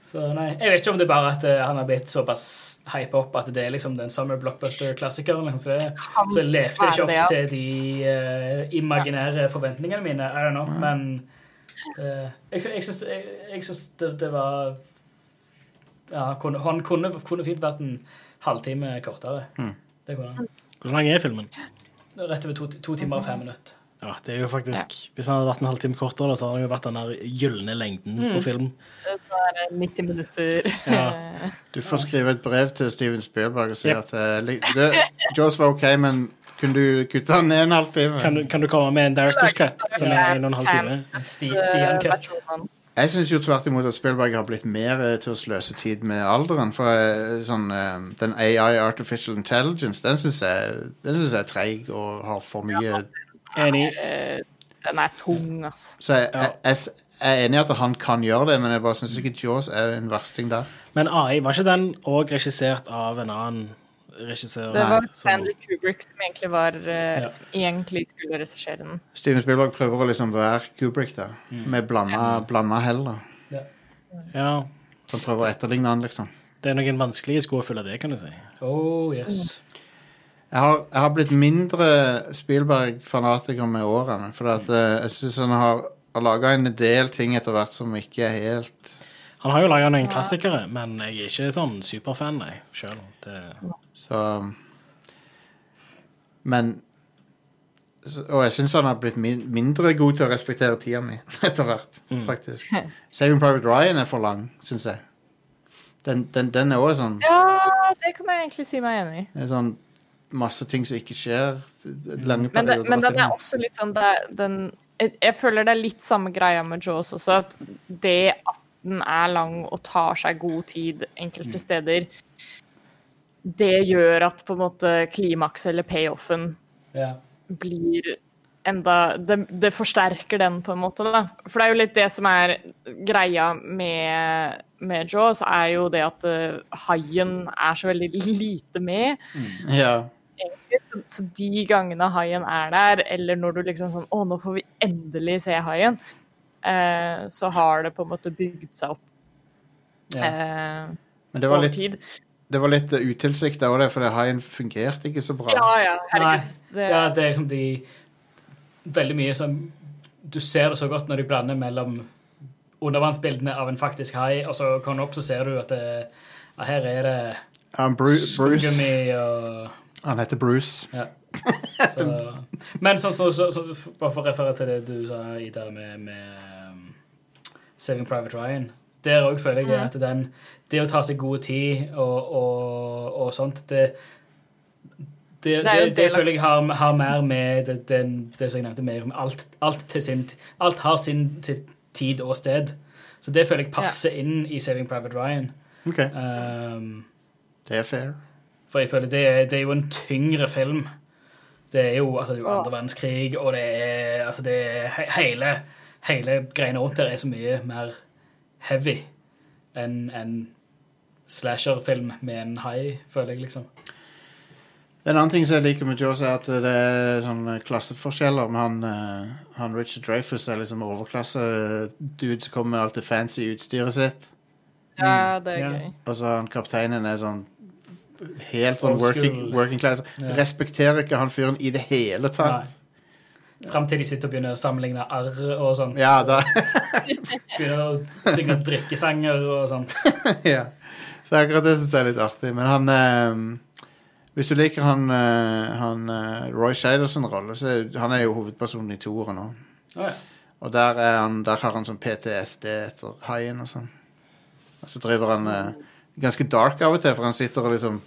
så nei, jeg vet ikke om det er bare at uh, han har blitt såpass hypa opp at det er liksom den summer blockbuster-klassikeren. liksom. Så, det- så jeg levde ikke det, ja. opp til de imaginære forventningene mine. I don't know. Men eh, jeg, sy- jeg syns, jeg, jeg syns det, det var ja, kunne, Han kunne, kunne fint vært en halvtime kortere. Mm. Det kunne han. Hvor lang er filmen? Rett over to, to timer og fem minutter. Ja, det er jo faktisk Hvis han hadde vært en halvtime kortere, så hadde han jo vært den der gylne lengden på film. Så er det 90 minutter. Ja. Du får skrive et brev til Steven Spielberg og si Yep. at uh, det, Jaws var OK, men kunne du kutte den ned en halvtime? Kan du, kan du komme med en director's cut som er en og en halv time? Sti, Stian Cut. Jeg syns jo tvert imot at Spielberg har blitt mer eh, til å sløse tid med alderen. For eh, sånn, eh, den AI, Artificial Intelligence, den syns jeg, den synes jeg er treig og har for mye Enig. Eh, Den er tung, altså. Så jeg, Ja. jeg, jeg, s- jeg er enig i at han kan gjøre det, men jeg bare syns ikke Jaws er en versting der. Men AI, var ikke den òg regissert av en annen regissør? Det var som- Stanley Kubrick som egentlig, var, eh, Ja. som egentlig skulle regissere den. Steven Spielberg prøver å liksom være Kubrick der, med blanda, blanda hell. da. Ja. Så han prøver å etterligne han, liksom. Det er noen vanskelige sko å følge det, kan du si. Oh, yes. Jeg har, jeg har blitt mindre Spielberg-fanatiker med årene. For at, eh, jeg syns han har, har laga en del ting etter hvert som ikke er helt Han har jo laga noen klassikere, men jeg er ikke sånn superfan, nei, sjøl. Så Men Og jeg syns han har blitt min, mindre god til å respektere tida mi etter hvert, faktisk. Saving Private Ryan er for lang, syns jeg. Den, den, den er også sånn, Ja, det kan jeg egentlig si meg enig i. er sånn Masse ting som ikke skjer. Lange Men, det, men den er også litt sånn det, den, jeg, jeg føler det er litt samme greia med Jaws også. At det at den er lang og tar seg god tid enkelte Mm. steder, det gjør at på en måte klimakset eller payoffen Ja. blir enda det, det forsterker den, på en måte. da. For det er jo litt det som er greia med, med Jaws, er jo det at uh, haien er så veldig lite med. Ja. egentlig. Så, så de gangene haien er der, eller når du liksom sånn Å, nå får vi endelig se haien. Eh, så har det på en måte bygd seg opp Ja. eh, Men det var over litt, tid. Det var litt utilsikta òg, for haien fungerte ikke så bra. Ja, ja, Nei. Det, ja, det er liksom de Veldig mye som Du ser det så godt når de blander mellom undervannsbildene av en faktisk hai, og så kommer du opp, så ser du at det, ja, her er det um, Bruce, skuggummi og Han heter Bruce. Ja. Så, men så, så, så, så, bare for å referere til det du sa, Ida, med, med um, Saving Private Ryan. Der òg føler jeg at den, det å ta seg god tid og, og, og sånt Det, det, Det det, det føler jeg har, har mer med det, den, det som jeg nevnte, med alt, alt, til sin, alt har sin, sin tid og sted. Så det føler jeg passer inn i Saving Private Ryan. Okay. Um, det er fair. for jeg føler det er, det er jo en tyngre film. Det er jo altså, det er jo andre verdenskrig, og det er, altså, det er he hele, hele greiene rundt der er så mye mer heavy enn en slasherfilm med en hai, føler jeg, liksom. En annen ting som jeg liker med Jaws, er at det er sånne klasseforskjeller. Men han, eh, han Richard Dreyfuss er liksom overklasse-dude som kommer med alt det fancy utstyret sitt. ja, det er Ja. gøy. Og så han kapteinen er sånn helt sånn working, working class. Ja. Respekterer ikke han fyren i det hele tatt. Fram til de sitter og begynner å sammenligne arr og sånn. Ja, da Begynner å synge drikkesanger og sånn. ja. Så akkurat det syns jeg er litt artig. Men han eh, Hvis du liker han, eh, han eh, Roy Scheider sin rolle, så han er jo hovedpersonen i toeren nå. Å, ja. Og der, er han, der har han sånn PTSD etter haien og sånn. Og så driver han eh, ganske dark av og til, for han sitter og liksom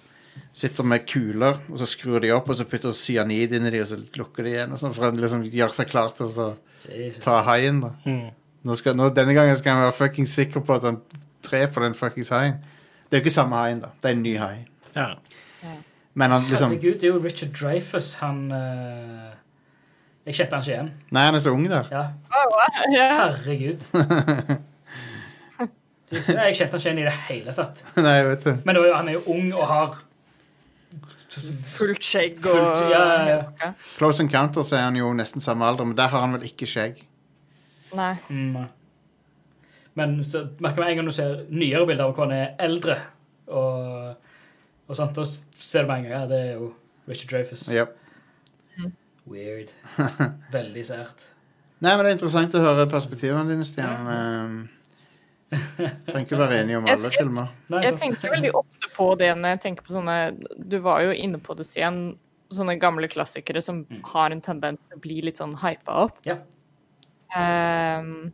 Sitter med kuler, og så skrur de opp, og så putter cyanid inn i de, og så lukker de igjen. Og sånn, for å liksom gjøre seg klar til å så ta haien. da Mm. nå skal, nå, Denne gangen skal han være fucking sikker på at han dreper den fuckings haien. Det er jo ikke samme haien, da. Det er en ny hai. Ja. Men han liksom Herregud, det er jo Richard Dreyfus, Han eh, Jeg kjente han ikke igjen. Nei, han er så ung der. Ja, Ja. herregud. Jeg kjente han ikke igjen i det hele tatt. Nei, jeg vet det. Men han er jo ung og har Fullt skjegg og Fullt- ja, ja, ja. Close Encounters er han jo nesten samme alder, men der har han vel ikke skjegg. Nei. mm. Men så merker man en gang du ser nyere bilder av hvor han er eldre, og, og sånt, da ser du med en gang ja, det er jo Richard Dreyfus Ja. Weird. Veldig sært. Nei, men det er interessant å høre perspektivene dine, Stian. Um, trenger ikke være enig om alle Jeg- jeg- filmer. Nei, Jeg tenker veldig ofte på det når jeg tenker på sånne Du var jo inne på det, Stian. Sånne gamle klassikere som har en tendens til å bli litt sånn hypa opp. Ja. Um,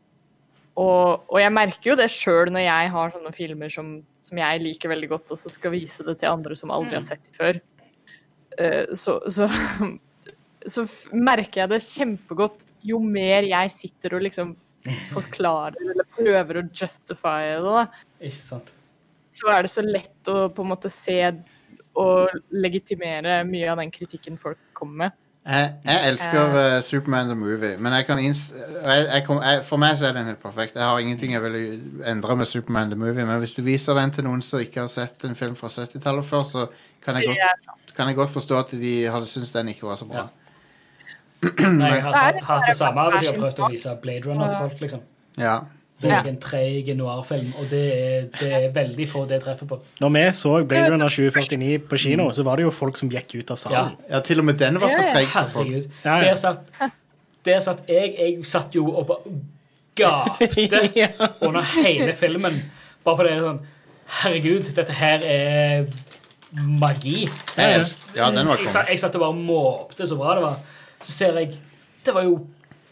og, og jeg merker jo det sjøl når jeg har sånne filmer som, som jeg liker veldig godt, og så skal vise det til andre som aldri har sett dem før. Uh, så, så, så merker jeg det kjempegodt jo mer jeg sitter og liksom forklarer eller prøver å justify det. da Ikke sant. så er det så lett å på en måte se og legitimere mye av den kritikken folk kommer med. Jeg, jeg elsker uh, Superman the Movie, men jeg kan inns jeg, jeg kom, jeg, for meg så er den helt perfekt. Jeg har ingenting jeg vil endre med Superman the Movie, men hvis du viser den til noen som ikke har sett en film fra 70-tallet før, så kan jeg, godt, kan jeg godt forstå at de hadde syntes den ikke var så bra. Nei, jeg har hatt, det samme hvis jeg har prøvd å vise Blade Runner til folk, liksom. Ja. Det er en treig noir-film, og det er, det er veldig få det treffer på. Når vi så Blade Runner 2049 på kino, så var det jo folk som gikk ut av salen. Ja, til og med den var for ja. treig for folk. Ja, ja. Der satt, der satt jeg Jeg satt jo og bare gapte under hele filmen. Bare fordi jeg er sånn Herregud, dette her er magi. Ja, ja. Ja, den var jeg, jeg satt og bare måpte så bra det var. Så ser jeg Det var jo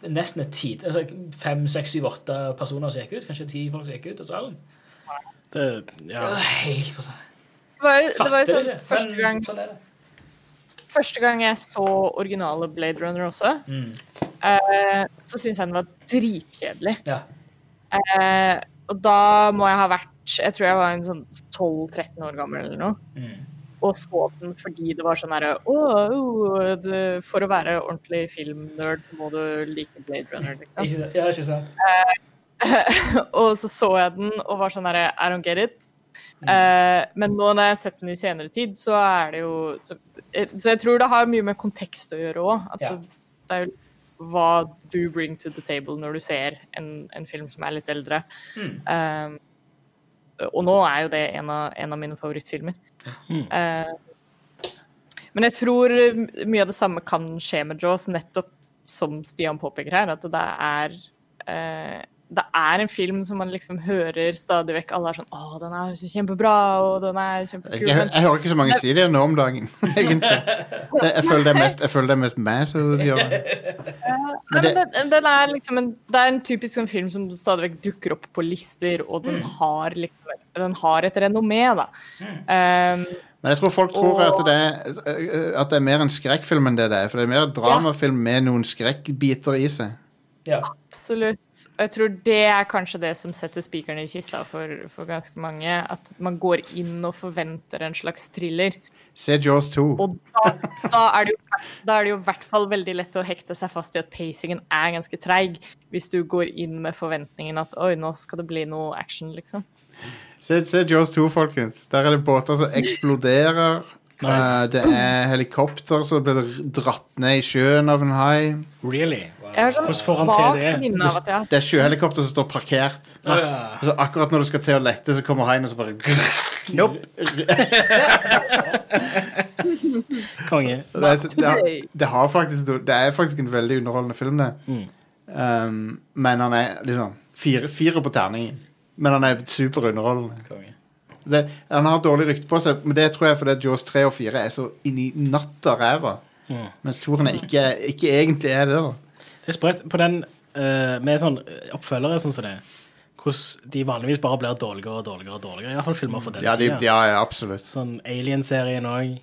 nesten et tid. Altså, fem, seks, syv, åtte personer som gikk ut. Kanskje ti folk som gikk ut av salen. Det, Det var helt på seg. Det var jo, det var jo sånn første gang, sånn første gang jeg så originale Blade Runner også, Mm. eh, så syntes jeg den var dritkjedelig. Ja. Eh, og da må jeg ha vært Jeg tror jeg var en sånn 12-13 år gammel eller noe. Mm. Og så den fordi det var sånn herre «Åh, oh, For å være ordentlig filmnerd, så må du like Blade Runner, liksom. Ja, ikke sant? og så så jeg den og var sånn herre I don't get it. Uh, men nå når jeg har sett den i senere tid, så er det jo Så, eh, så jeg tror det har mye med kontekst å gjøre òg. Ja. det er jo hva du bring to the table når du ser en, en film som er litt eldre. Mm. Eh, og nå er jo det en av, en av mine favorittfilmer. Mm. Eh, men jeg tror mye av det samme kan skje med Jaws, nettopp som Stian påpeker her, at det er eh, det er en film som man liksom hører stadig vekk. Alle er sånn 'Å, den er kjempebra', og 'den er Jeg, kjempekul'. jeg, jeg hører ikke så mange si det nå om dagen, egentlig. Det, jeg, føler det er mest, jeg føler det er mest meg som gjør det. Men det, men den, den er liksom en, det er en typisk sånn film som stadig vekk dukker opp på lister, og den har liksom den har et renommé, da. Um, men jeg tror folk tror at det, er, at det er mer en skrekkfilm enn det det er. For det er mer en dramafilm med noen skrekkbiter i seg. Ja. absolutt. Og jeg tror det er kanskje det som setter spikeren i kista for, for ganske mange. At man går inn og forventer en slags thriller. Se Jaws 2. Og da, da, er det jo, da er det jo i hvert fall veldig lett å hekte seg fast i at pacingen er ganske treig, hvis du går inn med forventningen at oi, nå skal det bli noe action, liksom. Se, se Jaws 2, folkens. Der er det båter som eksploderer. Nice. Eh, Det er helikopter som ble dratt ned i sjøen av en hai. Really? Jeg har sånn Hvordan får han til vagt det? minne av at jeg Det er sjøhelikopter som står parkert. Og så akkurat når du skal til å lette, så kommer haien og så bare Nope. Konge. det, er, det, har, det, har faktisk, det er faktisk en veldig underholdende film, det. Mm. Um, men han er liksom fire, fire på terningen. Men han er superunderholdende. Konge. Det, han har dårlig rykte på seg, men det tror jeg fordi Jaws 3 og 4 er så inn i natta ræva. Mm. Mens toerne ikke, ikke egentlig er det. da Det er sprøtt på den eh, med sånn eh, oppfølgere sånn som det. Hvordan de vanligvis bare blir dårligere og dårligere. og dårligere I hvert fall filmer for den Ja, de, tida. ja, ja absolutt. Sånn Alien-serien òg.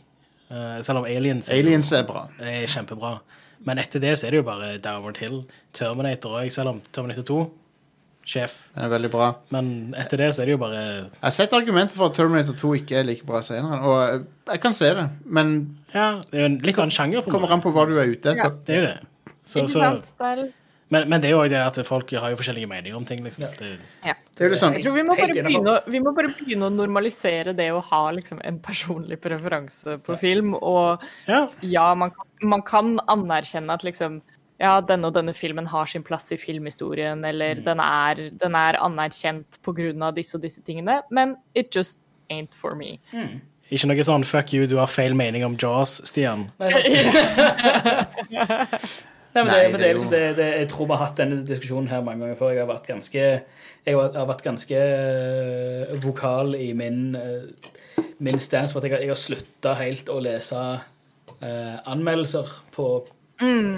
selv om Aliens, Aliens er bra. er kjempebra. Men etter det så er det jo bare Downward Hill. Terminator òg, selv om Terminator 2 Sjef. Det er veldig bra. Men etter det så er det jo bare Jeg har sett argumenter for at Terminator 2 ikke er like bra senere. Og jeg kan se det, men Ja, det er jo en litt annen sjanger. på kommer an på hva du er ute etter. Det er jo det. Så, så, men, men det er jo også det at folk har jo forskjellige meninger om ting. liksom. Det, ja. Det er jo sånn Jeg tror vi må, bare begynne, vi må bare begynne å normalisere det å ha liksom, en personlig preferanse på film. Og ja, ja, man, man kan anerkjenne at liksom ja, denne og denne filmen har sin plass i filmhistorien, eller den, er, den er anerkjent pga. disse og disse tingene, men it just ain't for me. Ikke noe sånn 'fuck you, du har feil mening om Jaws', Stian. Nei, Nei, men, Nei, det, men det det liksom det, det, Jeg tror vi har hatt denne diskusjonen her mange ganger før. Jeg har vært ganske, jeg har, vært ganske eh, vokal i min, eh, min stance for at jeg, har- jeg har slutta helt å lese eh, anmeldelser på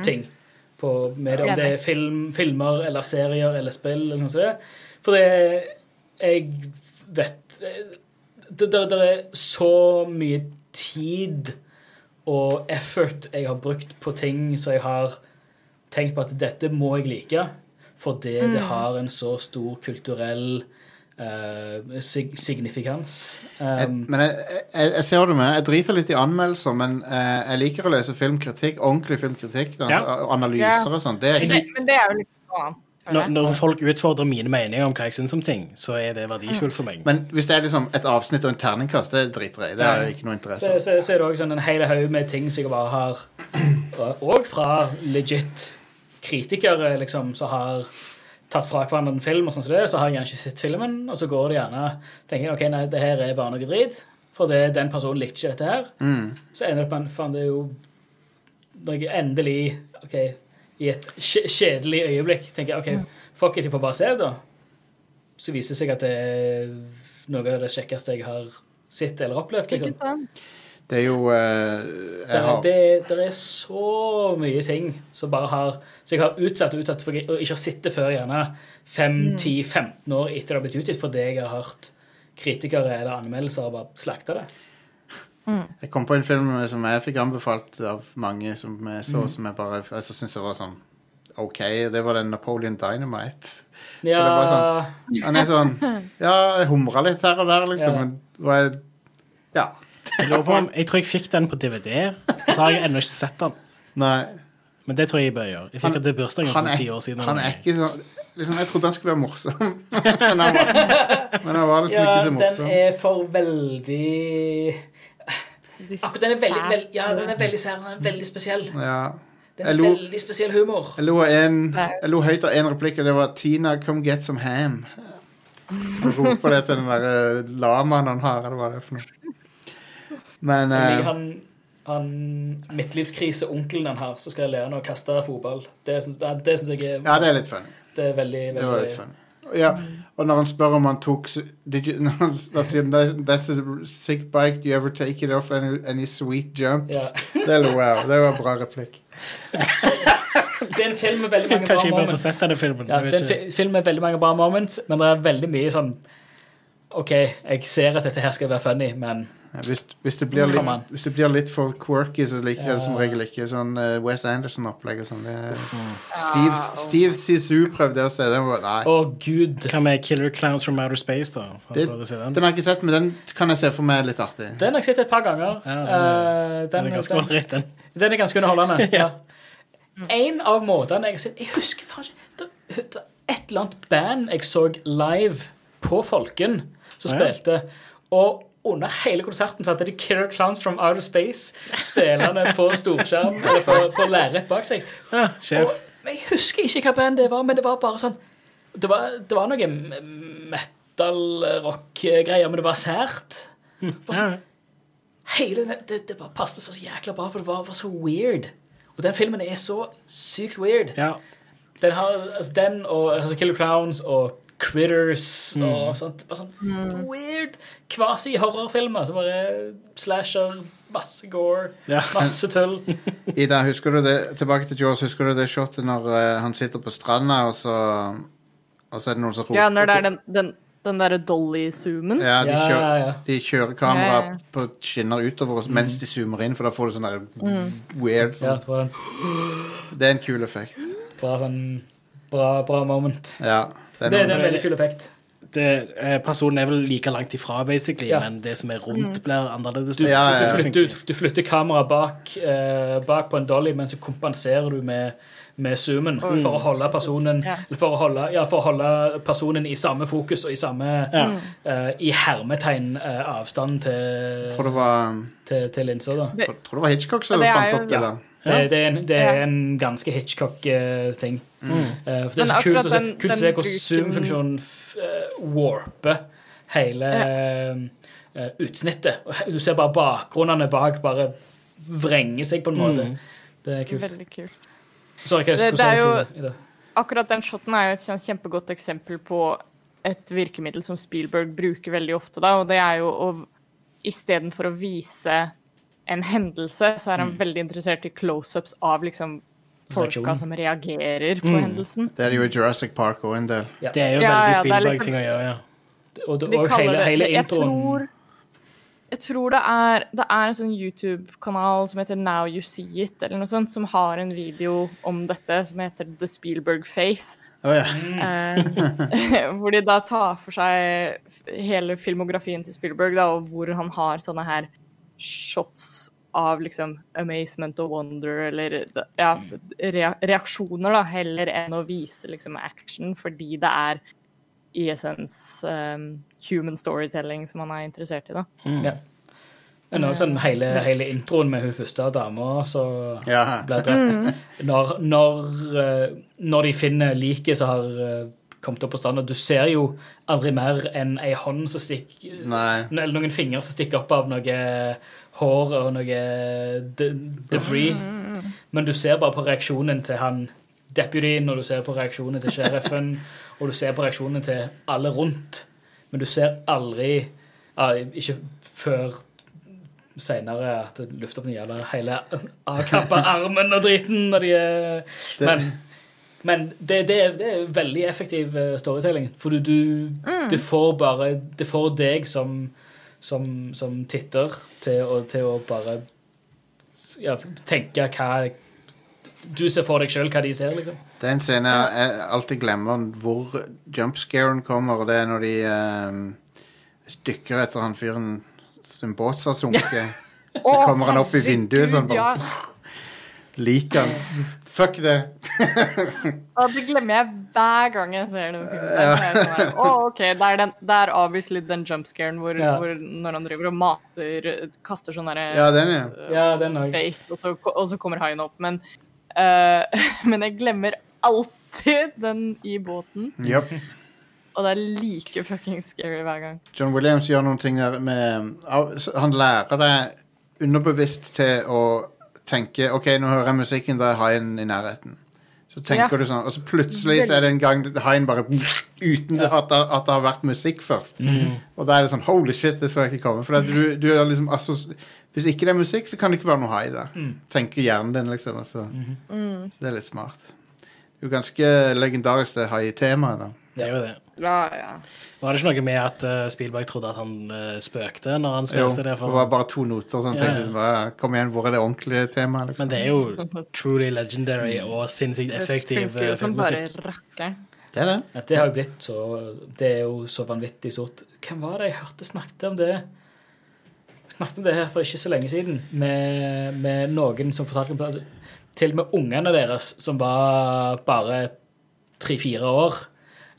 ting. På mer om det er film, filmer eller serier eller spill eller noe sånt. For det Jeg vet det, det, det er så mye tid og effort jeg har brukt på ting som jeg har tenkt på at dette må jeg like, fordi det har en så stor kulturell eh, sig signifikans. jeg, Um, Men jeg, jeg, jeg ser hva du mener. Jeg driter litt i anmeldelser, men uh, jeg liker å løse filmkritikk. Ordentlig filmkritikk. Da, Ja. Analyser Analyser og sånn. Det er Men ikke det, men det er jo litt noe annet. Når, når folk utfordrer mine meninger om hva jeg syns om ting, så er det verdifullt for meg. Men hvis det er liksom et avsnitt og en terningkast, det driter jeg i. Det har jeg ikke noe interesse så, så, så er det òg sånn en hel haug med ting som jeg bare har Og fra legit kritikere, liksom, som har tatt fra hverandre en film, og sånn som det, så har jeg gjerne ikke sett filmen, og så går det gjerne tenker jeg, ok, nei, det her er bare noe drit, for det, den personen likte ikke dette her. Mm. Så ender det på en Faen, det er jo Når jeg endelig, OK, i et kjedelig øyeblikk tenker jeg OK, fuck it, jeg får bare se det, da. Så viser det seg at det er noe av det kjekkeste jeg har sett eller opplevd. Ikke Liksom. Det er jo eh, Det, jeg har, det, det er så mye ting som bare har Så jeg har utsatt og utsatt for, og ikke har sett det før gjerne 5-10-15 år etter det har blitt utgitt, fordi jeg har hørt kritikere eller anmeldelser bare slakte det. Jeg kom på en film som jeg fikk anbefalt av mange som jeg så, Mm. som jeg bare jeg så syntes det var sånn OK. Det var den Napoleon Dynamite. Ja, det sånn- Han er sånn Ja, jeg humra litt her og der, liksom, Ja. men og jeg, Ja. Jeg, på om, jeg tror jeg fikk den på DVD, så har jeg ennå ikke sett den. Nei. Men det tror jeg jeg bør gjøre. Jeg fikk Han- den bursdagen for ti år siden. han er ikke sånn liksom, Jeg trodde han skulle være morsom, men, han var, men han var liksom ja ikke så den er for veldig Akkurat den er veldig, veld, ja, den er veldig sær. Den er veldig spesiell. Ja. Den er lo- veldig spesiell humor. Jeg lo, en, jeg lo høyt av én replikk, og det var 'Tina, come get some ham'. Han roper det til den der eh, lamaen han har, eller hva det er for noe. Men eh, han, han midtlivskrise-onkelen han har, så skal jeg lære han å kaste fotball. Det syns, det, det jeg er, Ja, det er litt funny. det er veldig, veldig Det var litt funny. Ja, og når han spør om han tok did you, når han, da sier han, "That's- a sick bike. Do you ever take it off any, any sweet jumps? Det lo jeg av. Det var en bra replikk. Det er en film med veldig mange Kanskje bra moments. sett denne filmen. Ja, det er en film med veldig mange bra moments, men det er veldig mye sånn OK, jeg ser at dette her skal være funny, men Ja, Hvis, hvis, det blir Come on. litt, hvis det blir litt for quirky, så liker jeg det som regel ikke. Sånn eh, Wes Anderson-opplegg og sånn. det er- Steve, Steve Sisu prøvde jeg å se. Den var, nei. Gud. Hva med Killer Clowns from Outer Space, da? Har Det- du prøvd å se den? Den har jeg ikke sett, men den kan jeg se for meg litt artig. Den har jeg sett et par ganger. Ja, den er- Eh, Den er ganske den, ålreit, den. den er ganske underholdende. ja. En av måtene jeg har sett Jeg husker faen ikke det, det, Et eller annet band jeg så live på Folken, som ja. spilte. Og under hele konserten så hadde de Killer Clowns from Outer Space spillende på storskjerm eller på, på lerret bak seg. Ja, sjef. Og, jeg husker ikke hva band det var, men det var bare sånn Det var, det var noe metal-rock-greier, men det var sært. Ja. Hele den, det, det bare passet så jækla bra, for det var, var så weird. Og den filmen er så sykt weird. ja. Den, har, altså, den og altså, Killer Clowns og Critters og sånt. Bare sånn weird kvasi-horrorfilmer. som bare slasher, masse gore, Ja. masse tull. Ida, husker du det tilbake til Jaws, husker du det shotet når eh, han sitter på stranda, og så, og så er det noen som roper Ja, når det er den, den, den derre Dolly-zoomen. Ja, de, Ja, kjører, ja. de kjører kamera Ja, ja. på skinner utover oss mens de zoomer inn, for da får du sånn der weird Ja, sånn. det var en Det er en kul effekt. bra, sånn, bra, bra moment. Ja. Det er Det, er en veldig kul effekt. Det, eh, personen er vel like langt ifra, basically, Ja. men det som er rundt, blir annerledes. Du, Ja, ja, du, ja. flytter, du, du flytter kameraet bak, eh, bak på en dolly, men så kompenserer du med, med zoomen for å holde personen Ja. for å holde, ja, for å holde personen i samme fokus og i samme Ja. eh, i hermetegn eh, avstand til, til, til linsa. jeg tror det var Hitchcock som fant opp det der. Det, det, er en, det er en ganske Hitchcock-ting. Mm. Eh, for det er så kult akkurat å se, den- kult å se hvordan zoom-funksjonen eh, warper hele eh, utsnittet. Du ser bare bakgrunnene bak bare vrenge seg på en måte. Mm. Det er kult. Veldig kult. Sorry, hva Det- det er jo- Akkurat den shoten er jo et kjempegodt eksempel på et virkemiddel som Spielberg bruker veldig ofte, da, og det er jo å istedenfor å vise en hendelse, så er han veldig interessert i close-ups av liksom folka som reagerer på hendelsen. Det er jo i Jurassic Park òg en del. Det er jo Ja, veldig ja, det er liksom- Spielberg-ting å gjøre, ja. Og, det, og hele, det, hele jeg tror, jeg tror det er, det er en sånn YouTube-kanal som heter Now You See It, eller noe sånt, som har en video om dette som heter The Spielberg Face. Å ja. Eh, hvor de da tar for seg hele filmografien til Spielberg, da, og hvor han har sånne her shots av liksom amazement og wonder, eller ja, reaksjoner, da, heller enn å vise liksom action, fordi det er i essens um, human storytelling som han er interessert i, da. Ja. Men også sånn hele, hele introen med hun første dama som Ja. ble drept. Når, når, eh, når de finner liket, så har eh, kommet opp på stand. Og du ser jo aldri mer enn ei hånd som stikker Nei. Eller noen fingre som stikker opp av noe hår og noe de debris. Men du ser bare på reaksjonen til han deputyen, og du ser på reaksjonen til sheriffen, og du ser på reaksjonen til alle rundt. Men du ser aldri Ikke før seinere at det lufter opp den jævla hele avkappa armen og driten når de er Men, men det, det, er- det er veldig effektiv eh, storytelling. For du, du Det får bare Det får deg som, som, som titter til å, til å bare ja, tenke hva Du ser for deg sjøl hva de ser, liksom. Det er en scene jeg, alltid glemmer hvor jumpscaren kommer, og det er når de eh, dykker etter han fyren sin båt har sunket. Så kommer han opp i vinduet sånn bare Liket Liker han. Fuck det. Og det glemmer jeg hver gang jeg ser den filmen. oh, sånn her, Å, ok, det er, den, det er obviously den jumpscaren hvor, Ja. hvor når han driver og mater Kaster sånn derre Ja, den, ja. Ja, den bait, og så, og så kommer haien opp. Men, uh, men jeg glemmer alltid den i båten. Yep. Og det er like fucking scary hver gang. John Williams gjør noen ting der med Han lærer deg underbevisst til å tenke OK, nå hører jeg musikken, da er haien i nærheten. Så tenker Ja. du sånn, og så plutselig så er det en gang haien bare Uten at, det, at det har vært musikk først. Og da er det sånn Holy shit, det så jeg ikke komme. For at du, du er liksom assos Hvis ikke det er musikk, så kan det ikke være noe hai der. Tenker hjernen din, liksom. Altså. Så det er litt smart. Det er jo ganske legendarisk, det hai-temaet. da. Det er jo det. Ja, ja. Var det ikke noe med at uh, Spielberg trodde at han uh, spøkte når han Jo, spilte det? for det var bare to noter. så han tenkte ja. liksom, bare, Kom igjen, hvor er det ordentlige temaet? Liksom. Men det er jo truly legendary og sinnssykt effektiv Det jo eh, bare filmmusikk. det er det. Ja, det har jo blitt så Det er jo så vanvittig stort. Hvem var det jeg hørte snakket om det? Snakket om det her for ikke så lenge siden med, med noen som fortalte om Til og med ungene deres, som var bare tre-fire år,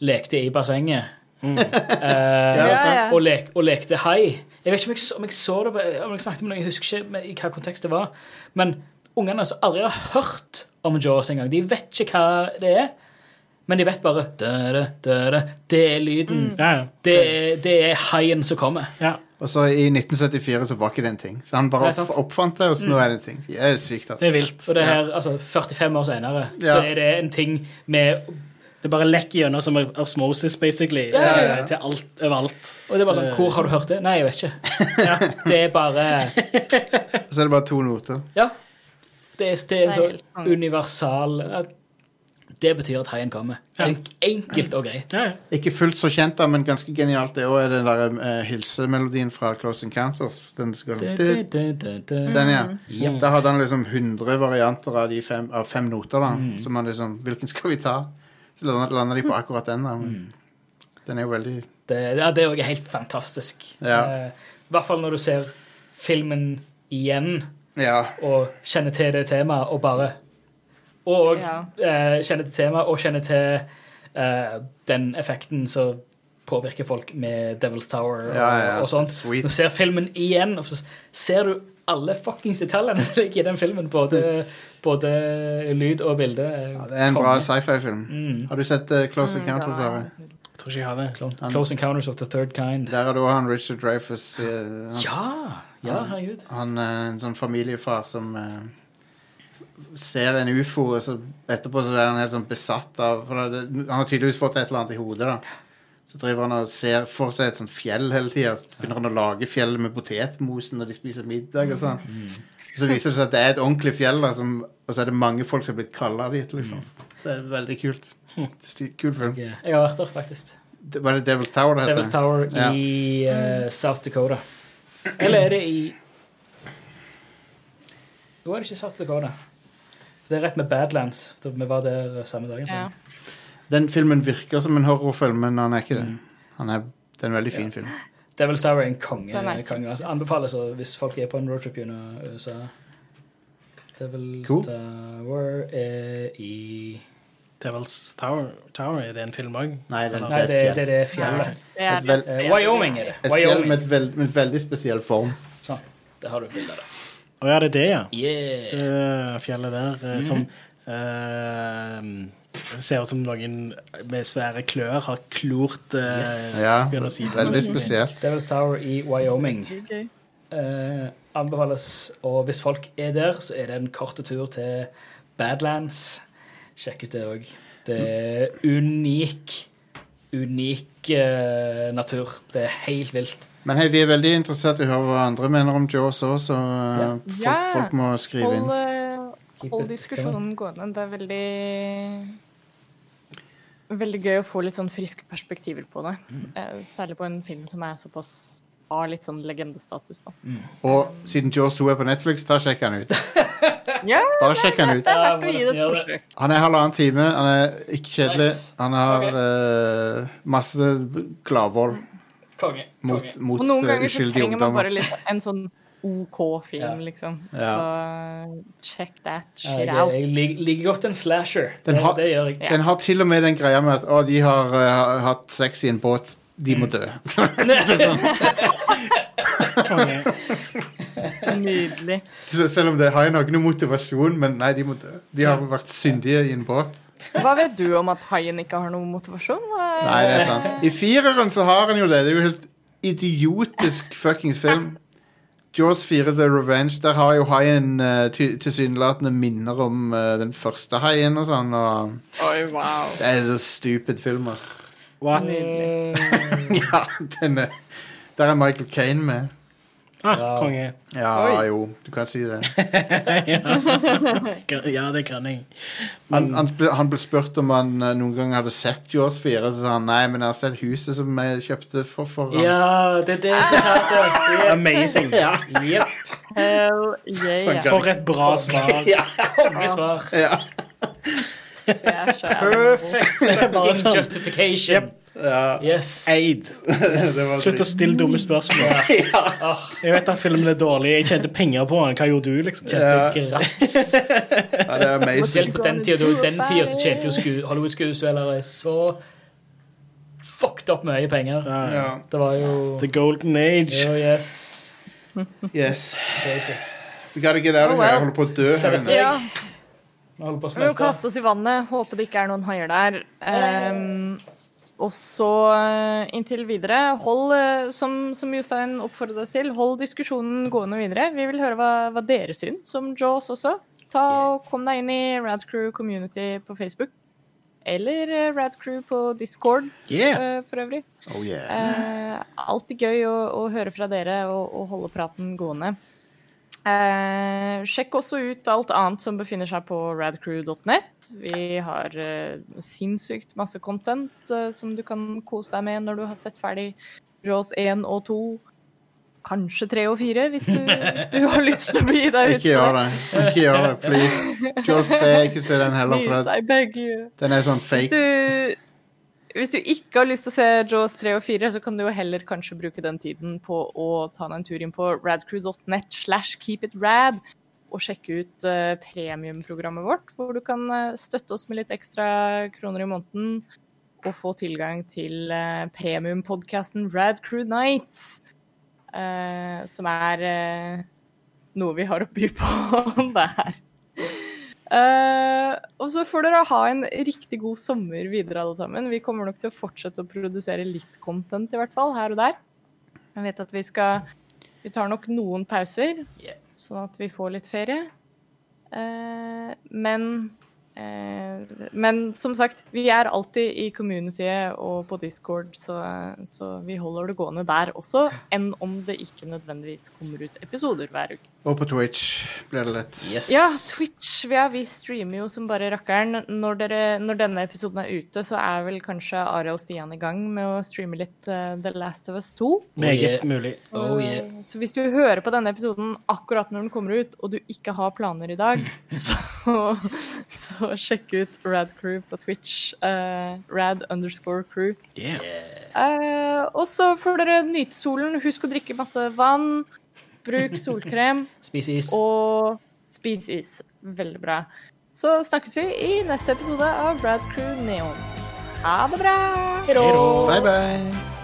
lekte i bassenget. Mm. Uh, Ja, ja. og, lek, og lekte hai. Jeg vet ikke om jeg, om jeg så det om jeg snakket med noen, jeg husker ikke med- i hva kontekst det var. Men ungene som aldri har hørt om Jaws engang, de vet ikke hva det er. Men de vet bare da, da, Det er lyden. Ja, ja. Det, det er haien som kommer. ja. Og så i 1974 så var ikke det en ting. Så han bare opp, oppfant det, og så nå er det en ting. Det er sykt, altså. Det er vilt. Og det her, altså 45 år senere, Ja. så er det en ting med Det bare lekker gjennom som osmosis, basically. Ja, ja, ja. Til alt overalt. Og det er bare sånn Hvor har du hørt det? Nei, jeg vet ikke. Det er bare Så er det bare to noter. Ja. Det er, det er så universal Det betyr at haien kommer. En, enkelt og greit. Ja, ja. Ikke fullt så kjent, da, men ganske genialt. Det òg er den der eh, hilsemelodien fra Close Encounters. Den, skal, den ja. Da hadde han liksom 100 varianter av, de fem, av fem noter. da Så man liksom Hvilken skal vi ta? Så lander, de på akkurat den. da men Den er jo veldig Det, ja, det er òg helt fantastisk. Ja. Eh, I hvert fall når du ser filmen igjen Ja. og kjenner til det temaet, og bare Og Ja. eh, kjenner til temaet, og kjenner til eh, den effekten som påvirker folk med Devil's Tower og, Ja, ja, og sånt. sweet. Du ser filmen igjen, og så ser du alle fuckings detaljene som ligger i den filmen. Både, både lyd og bilde. ja det er en bra sci-fi-film. Mm. Har du sett uh, Close Encounters? Ja. Jeg tror ikke jeg har det. Close, Close Encounters of the Third Kind. Der er det også han Richard Dreyfuss. eh, han, Ja! Ja, herregud. han er en sånn familiefar som eh, ser en ufo, og så etterpå så er han helt sånn besatt av for det, Han har tydeligvis fått et eller annet i hodet. da Så driver han og ser for seg et sånt fjell hele tida. Så begynner han å lage fjell med potetmosen når de spiser middag. og sånn Og Så viser det seg at det er et ordentlig fjell, da, som, og så er det mange folk som har blitt kalla dit. liksom Så det er veldig kult. Det er Kul film. Jeg, har vært der, faktisk. Det- Var det Devil's Tower det Devil's heter? Tower Ja. i eh, South Dakota. Eller er det i Jo, er det ikke South Dakota. Det er rett med Badlands. Vi var der samme dagen. Ja. Den filmen virker som en horrorfilm, men han er ikke det. Han er, det er en veldig fin film. Devil's Tower er en konge. Ikke- konge. Altså, anbefales hvis folk er på en roadtrip gjennom USA. Devil's Cool. Tower er i Devil's Tower, Tower er det en film òg? Nei, det, Nei, det det, et det er det fjellet. Det er Et vel- Eh, Wyoming er det. Et fjell med, et veld, med veldig spesiell form. Sånn. Det har du bilde av. Å ja, det er det, ja. Yeah. Det fjellet der mm. som Eh, det ser ut som noen med svære klør har klort eh, Yes. Ja, si veldig spesielt. Devil's Tower i Wyoming. Okay. Eh, anbefales, og hvis folk er der, så er det en kort tur til Badlands. Sjekk ut det òg. Det er unik, unik eh, natur. Det er helt vilt. Men hei, vi er veldig interessert i å høre hva andre mener om Jaws òg, så uh, Ja. folk, folk må skrive Hold, inn. eh, hold diskusjonen gående. Det er veldig Veldig gøy å få litt sånn friske perspektiver på det. Mm. Eh, Særlig på en film som er såpass har litt sånn legendestatus. Da. Og siden Jaws 2 er på Netflix, ta sjekk han ut. Ja, Bare sjekk han ut. det er Ja, forsøk. Han er halvannen time, han er ikke kjedelig. Nice. Han har okay. uh, masse gladvold mot, mot, konge. mot Og noen eh, ganger så trenger man bare litt en sånn OK film, Ja. liksom. Ja. Så check that Ja, shit out. jeg liker godt en slasher. Den har- det gjør jeg. Den har til og med den greia med at å, de har uh, hatt sex i en båt. De må dø. Nydelig. Selv om det har ikke noen motivasjon, men nei, de må dø. De har vært syndige i en båt. Hva vet du om at haien ikke har noen motivasjon? Nei, det er sant. I fireren så har han jo det. Det er jo helt idiotisk fuckings film. Jaws 4 The Revenge, der har jo haien uh, tilsynelatende minner om uh, den første haien og sånn. Og Oi, wow. det er så stupid film, ass. What? ja, den er Der er Michael Caine med. Ah, Ja. konge. Ja, Oi. jo, du kan si det. Ja, det kan jeg. Han, han, ble, han ble spurt om han eh, noen gang hadde sett Jaws 4, så sa han nei, men jeg har sett huset som jeg kjøpte for, for ham. Ja, det er det som. Amazing. Ja. Yep. Hell yeah. For et bra svar. Kongesvar. Ja. Det er Perfect fucking sånn. justification. Ja. Yes. Aid. Yes. Slutt å stille dumme spørsmål. Ah, Jeg vet at filmen er dårlig. Jeg tjente penger på den. Hva gjorde du, liksom? Ja. graps. Ja, det er amazing. Spesielt på den tida. Den tida så tjente jo sku Hollywood-skuespillere så fucked up mye penger. Ja. Ja. Det var jo The Golden Age. Jo, yes. Yes. We gotta get out of Oh, here. Jeg holder på å dø. her inne. Ja, Vi holder på å må smelte. kaste oss i vannet. Håper det ikke er noen haier der. Ehm, og så eh, inntil videre, hold, eh, som, som Jostein oppfordret til, hold diskusjonen gående videre. Vi vil høre hva, hva dere syns om Jaws også. Ta og Kom deg inn i Radcrew Community på Facebook. Eller eh, Radcrew på Discord, Yeah. for øvrig. Oh yeah. Alltid gøy å, å høre fra dere og, og holde praten gående. Eh, sjekk også ut alt annet som befinner seg på radcrew.net. Vi har eh, sinnssykt masse content eh, som du kan kose deg med når du har sett ferdig Jaws 1 og 2. Kanskje 3 og 4, hvis du, hvis du har lyst til å bli der ute. Ikke gjør det. Ikke gjør det, please. Jaws 3, ikke se den heller, for Please, det- I beg you. den er sånn Hvis fake. du, hvis du ikke har lyst til å se Jaws 3 og 4, så kan du jo heller kanskje bruke den tiden på å ta en tur inn på radcrew.net slash keepitrad og sjekke ut uh, premiumprogrammet vårt, hvor du kan eh, støtte oss med litt ekstra kroner i måneden og få tilgang til uh, premiumpodkasten Radcrew Nights, uh, som er uh, noe vi har å by på der. Eh, og så får dere ha en riktig god sommer videre, alle sammen. Vi kommer nok til å fortsette å produsere litt content, i hvert fall, her og der. Jeg vet at vi skal Vi tar nok noen pauser, Yeah. sånn at vi får litt ferie. Uh, men Men som sagt, vi er alltid i communityet og på Discord, så, så vi holder det gående der også. Enn om det ikke nødvendigvis kommer ut episoder hver uke. Og på Twitch blir det lett. Yes. Ja, Twitch. Ja, vi streamer jo som bare rakkeren. Når, dere, når denne episoden er ute, så er vel kanskje Are og Stian i gang med å streame litt uh, The Last of Us 2. Meget mulig. Så, Oh, yeah. så hvis du hører på denne episoden akkurat når den kommer ut, og du ikke har planer i dag, så, så sjekk ut Rad Crew på Twitch. Uh, rad underscore crew. Yeah. Uh, og så får dere nyte solen. Husk å drikke masse vann. Bruk solkrem. Spis is. Og spis is. Veldig bra. Så snakkes vi i neste episode av Rad Crew Neon. Ha det bra! Hei. Bye, bye.